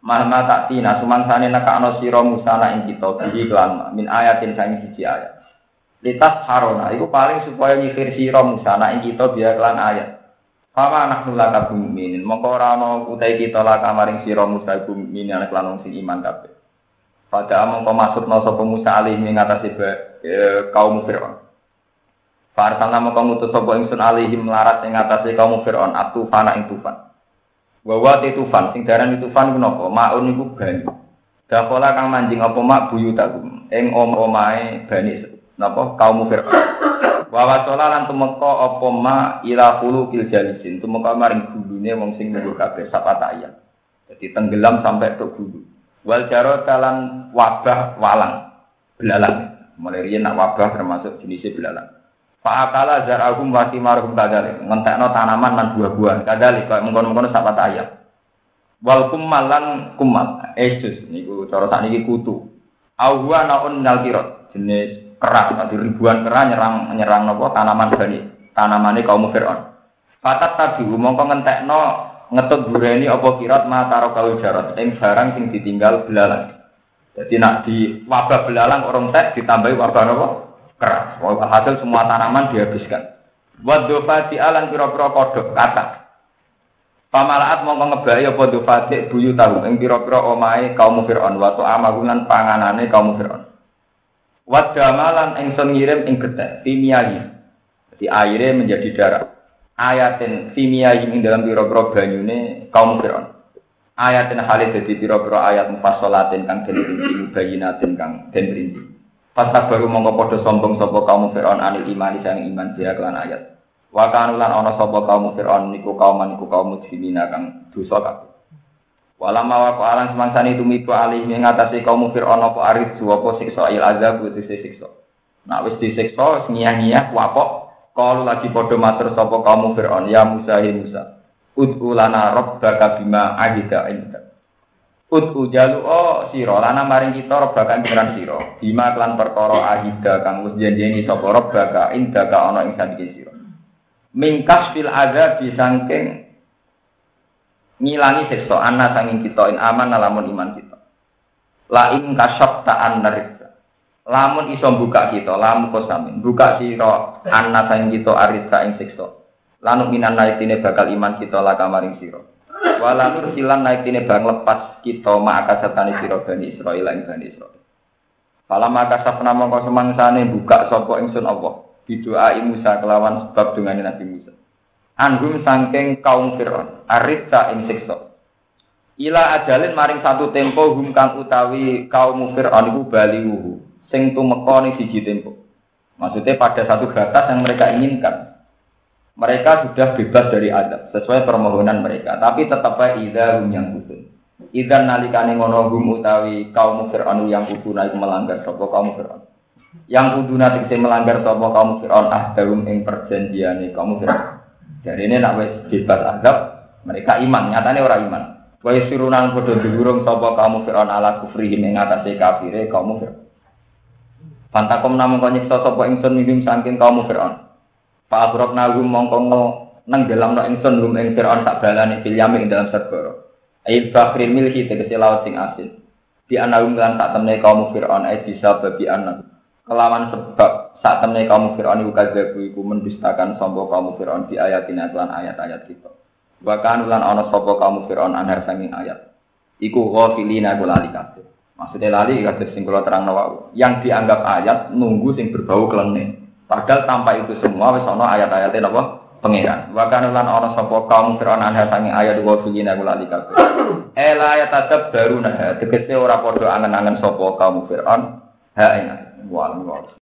Mahma tak tina sumangsane nekakno sira Musa na ing kita bihi kelan min ayatin sang siji ayat. Litas harona iku paling supaya nyikir sira Musa na ing kita biya kelan ayat. Fama anak nula kabum minin, mongko ora ana kita lah kamaring sira Musa iku anak lan sing iman kabeh. Pada mongko maksudna sapa Musa alih e, kaum Firaun. Farsalna mongko ngutus sapa ingsun alihim melarat ing atase kaum Firaun atu fana ing tufan. Wawa tufan, sing daran tufan ku napa? Maun iku banyu. Dakola kang manjing apa mak buyu tagum. Ing om omae bani napa kaum Fir'aun. Wawa sola lan tumeka apa ma ila hulu kil jalisin. Tumeka maring gulune wong sing nunggu kabeh sapata ayat. Jadi tenggelam sampai ke gulu. Wal jaro kalan wabah walang. Belalang. Mulai riyen nak wabah termasuk jenisnya belalang. Fa'akala zarahum wa simarhum kadalik. Ngentekno tanaman dan buah-buahan. Kadalik. Kaya mengkono-mengkono sahabat ayat. Wal kummal lan kummal. Esus. Niku cara tak niki kutu. Awwa naun minal kirot. Jenis keras. Tadi ribuan keras nyerang nyerang nopo tanaman bani. Tanamane kaum Fir'aun. Fatat tabi mongko ngentekno ngetut bureni apa kirot mataro kau jarot. Ing barang sing ditinggal belalang. Jadi nak di wabah belalang orang tek ditambahi wabah nopo keras. Hasil semua tanaman dihabiskan. Wadofati alan pira-pira kodok kata. Pamalaat mongko ngebai apa dofati buyu tahu ing pira-pira omahe kaum Firaun wa amagunan panganane kaum Firaun. Wadamalan ingsun ngirim ing gethek timiyahi. Jadi airnya menjadi darah. Ayatin timiyahi ing dalam pira-pira banyune kaum Firaun. Ayatin halid dadi pira-pira ayat mufassalatin kang den rinci bayinatin kang den rinci. Pasal baru mongko podo sombong sopo kaum Fir'aun anil iman sang iman dia kelan ayat. Wa kanulan ana sapa kaum Fir'aun niku kaum niku kaum mujrimina kang dosa kabeh. Walama wa alang semangsani tumiku alih ing ngatasi kaum Fir'aun apa arid apa siksa il azab itu siksa. Nak wis disiksa ngiyah-ngiyah wapok kalau lagi podo matur sapa kaum Fir'aun ya Musa ya Musa. Ud'u lana rabbaka bima ahida inda. Ut ujalu oh siro lana maring kita robakan pengiran siro bima klan perkara ahida kang wis janjeni sapa robaka inda ka ana ing sandiki siro mingkas fil ada disangking ngilangi siksa ana sanging kita in aman lamun iman kita la ing kasyaf ta anarisa lamun iso buka kita lamun kosamin buka siro ana sanging kita arisa ing siksa lanuk minan naitine bakal iman kita la kamaring siro Wala silan naik ini bang lepas kita maka sertani siro bani Israel ing bani Israel. Fala maka sapna mongko semangsane buka sapa ingsun Allah. Bidoa Musa kelawan sebab dengan Nabi Musa. Anggum sangking kaum Fir'aun, arisa ing. Ila ajalin maring satu tempo hum kang utawi kaum Fir'aun iku baliwuhu. Sing tumeka ning siji tempo. Maksudnya pada satu batas yang mereka inginkan mereka sudah bebas dari adab sesuai permohonan mereka tapi tetap ida hum yang kutun ida nalikane ngono utawi kaum fir'aun yang kudu naik melanggar sapa kaum fir'aun yang kudu nanti melanggar sapa kaum fir'aun ah darum ing perjanjiane kaum fir'aun jadi ini nak wis bebas adab Mereka iman, nyatane ora iman. Wa yasirunan padha diurung sapa kaum Fir'aun ala kufrihim ing atase kafire kaum Fir'aun. Fantakom namung kau nyiksa sapa ingsun minum saking kaum Fir'aun. Pak Abrok nagu mongko nenggelam no ingsun hum ing Fir'aun sak balane fil yamin dalam segara. Ai bahril milhi tegese laut sing asin. Di anahum lan sak temne kaum Fir'aun ai bisa babi anak. Kelawan sebab saat temne kaum Fir'aun iku kadhebu iku mendustakan sapa kaum Fir'aun di ayatina lan ayat-ayat kita. Bahkan ulan ana sapa kaum Fir'aun anhar sanging ayat. Iku ghafilina iku lali kabeh. Maksudnya lali kados sing kula terangno. Yang dianggap ayat nunggu sing berbau kelene. Padahal tanpa itu semua wis ana ayat-ayate napa? Pangeran. Bahkan ulan ana sapa kaum Fir'aun anhar sanging ayat ghafilina iku lali kabeh. Ela ayat tetep baru nah tegese ora padha angen-angen sapa kaum Fir'aun. Ha ing wa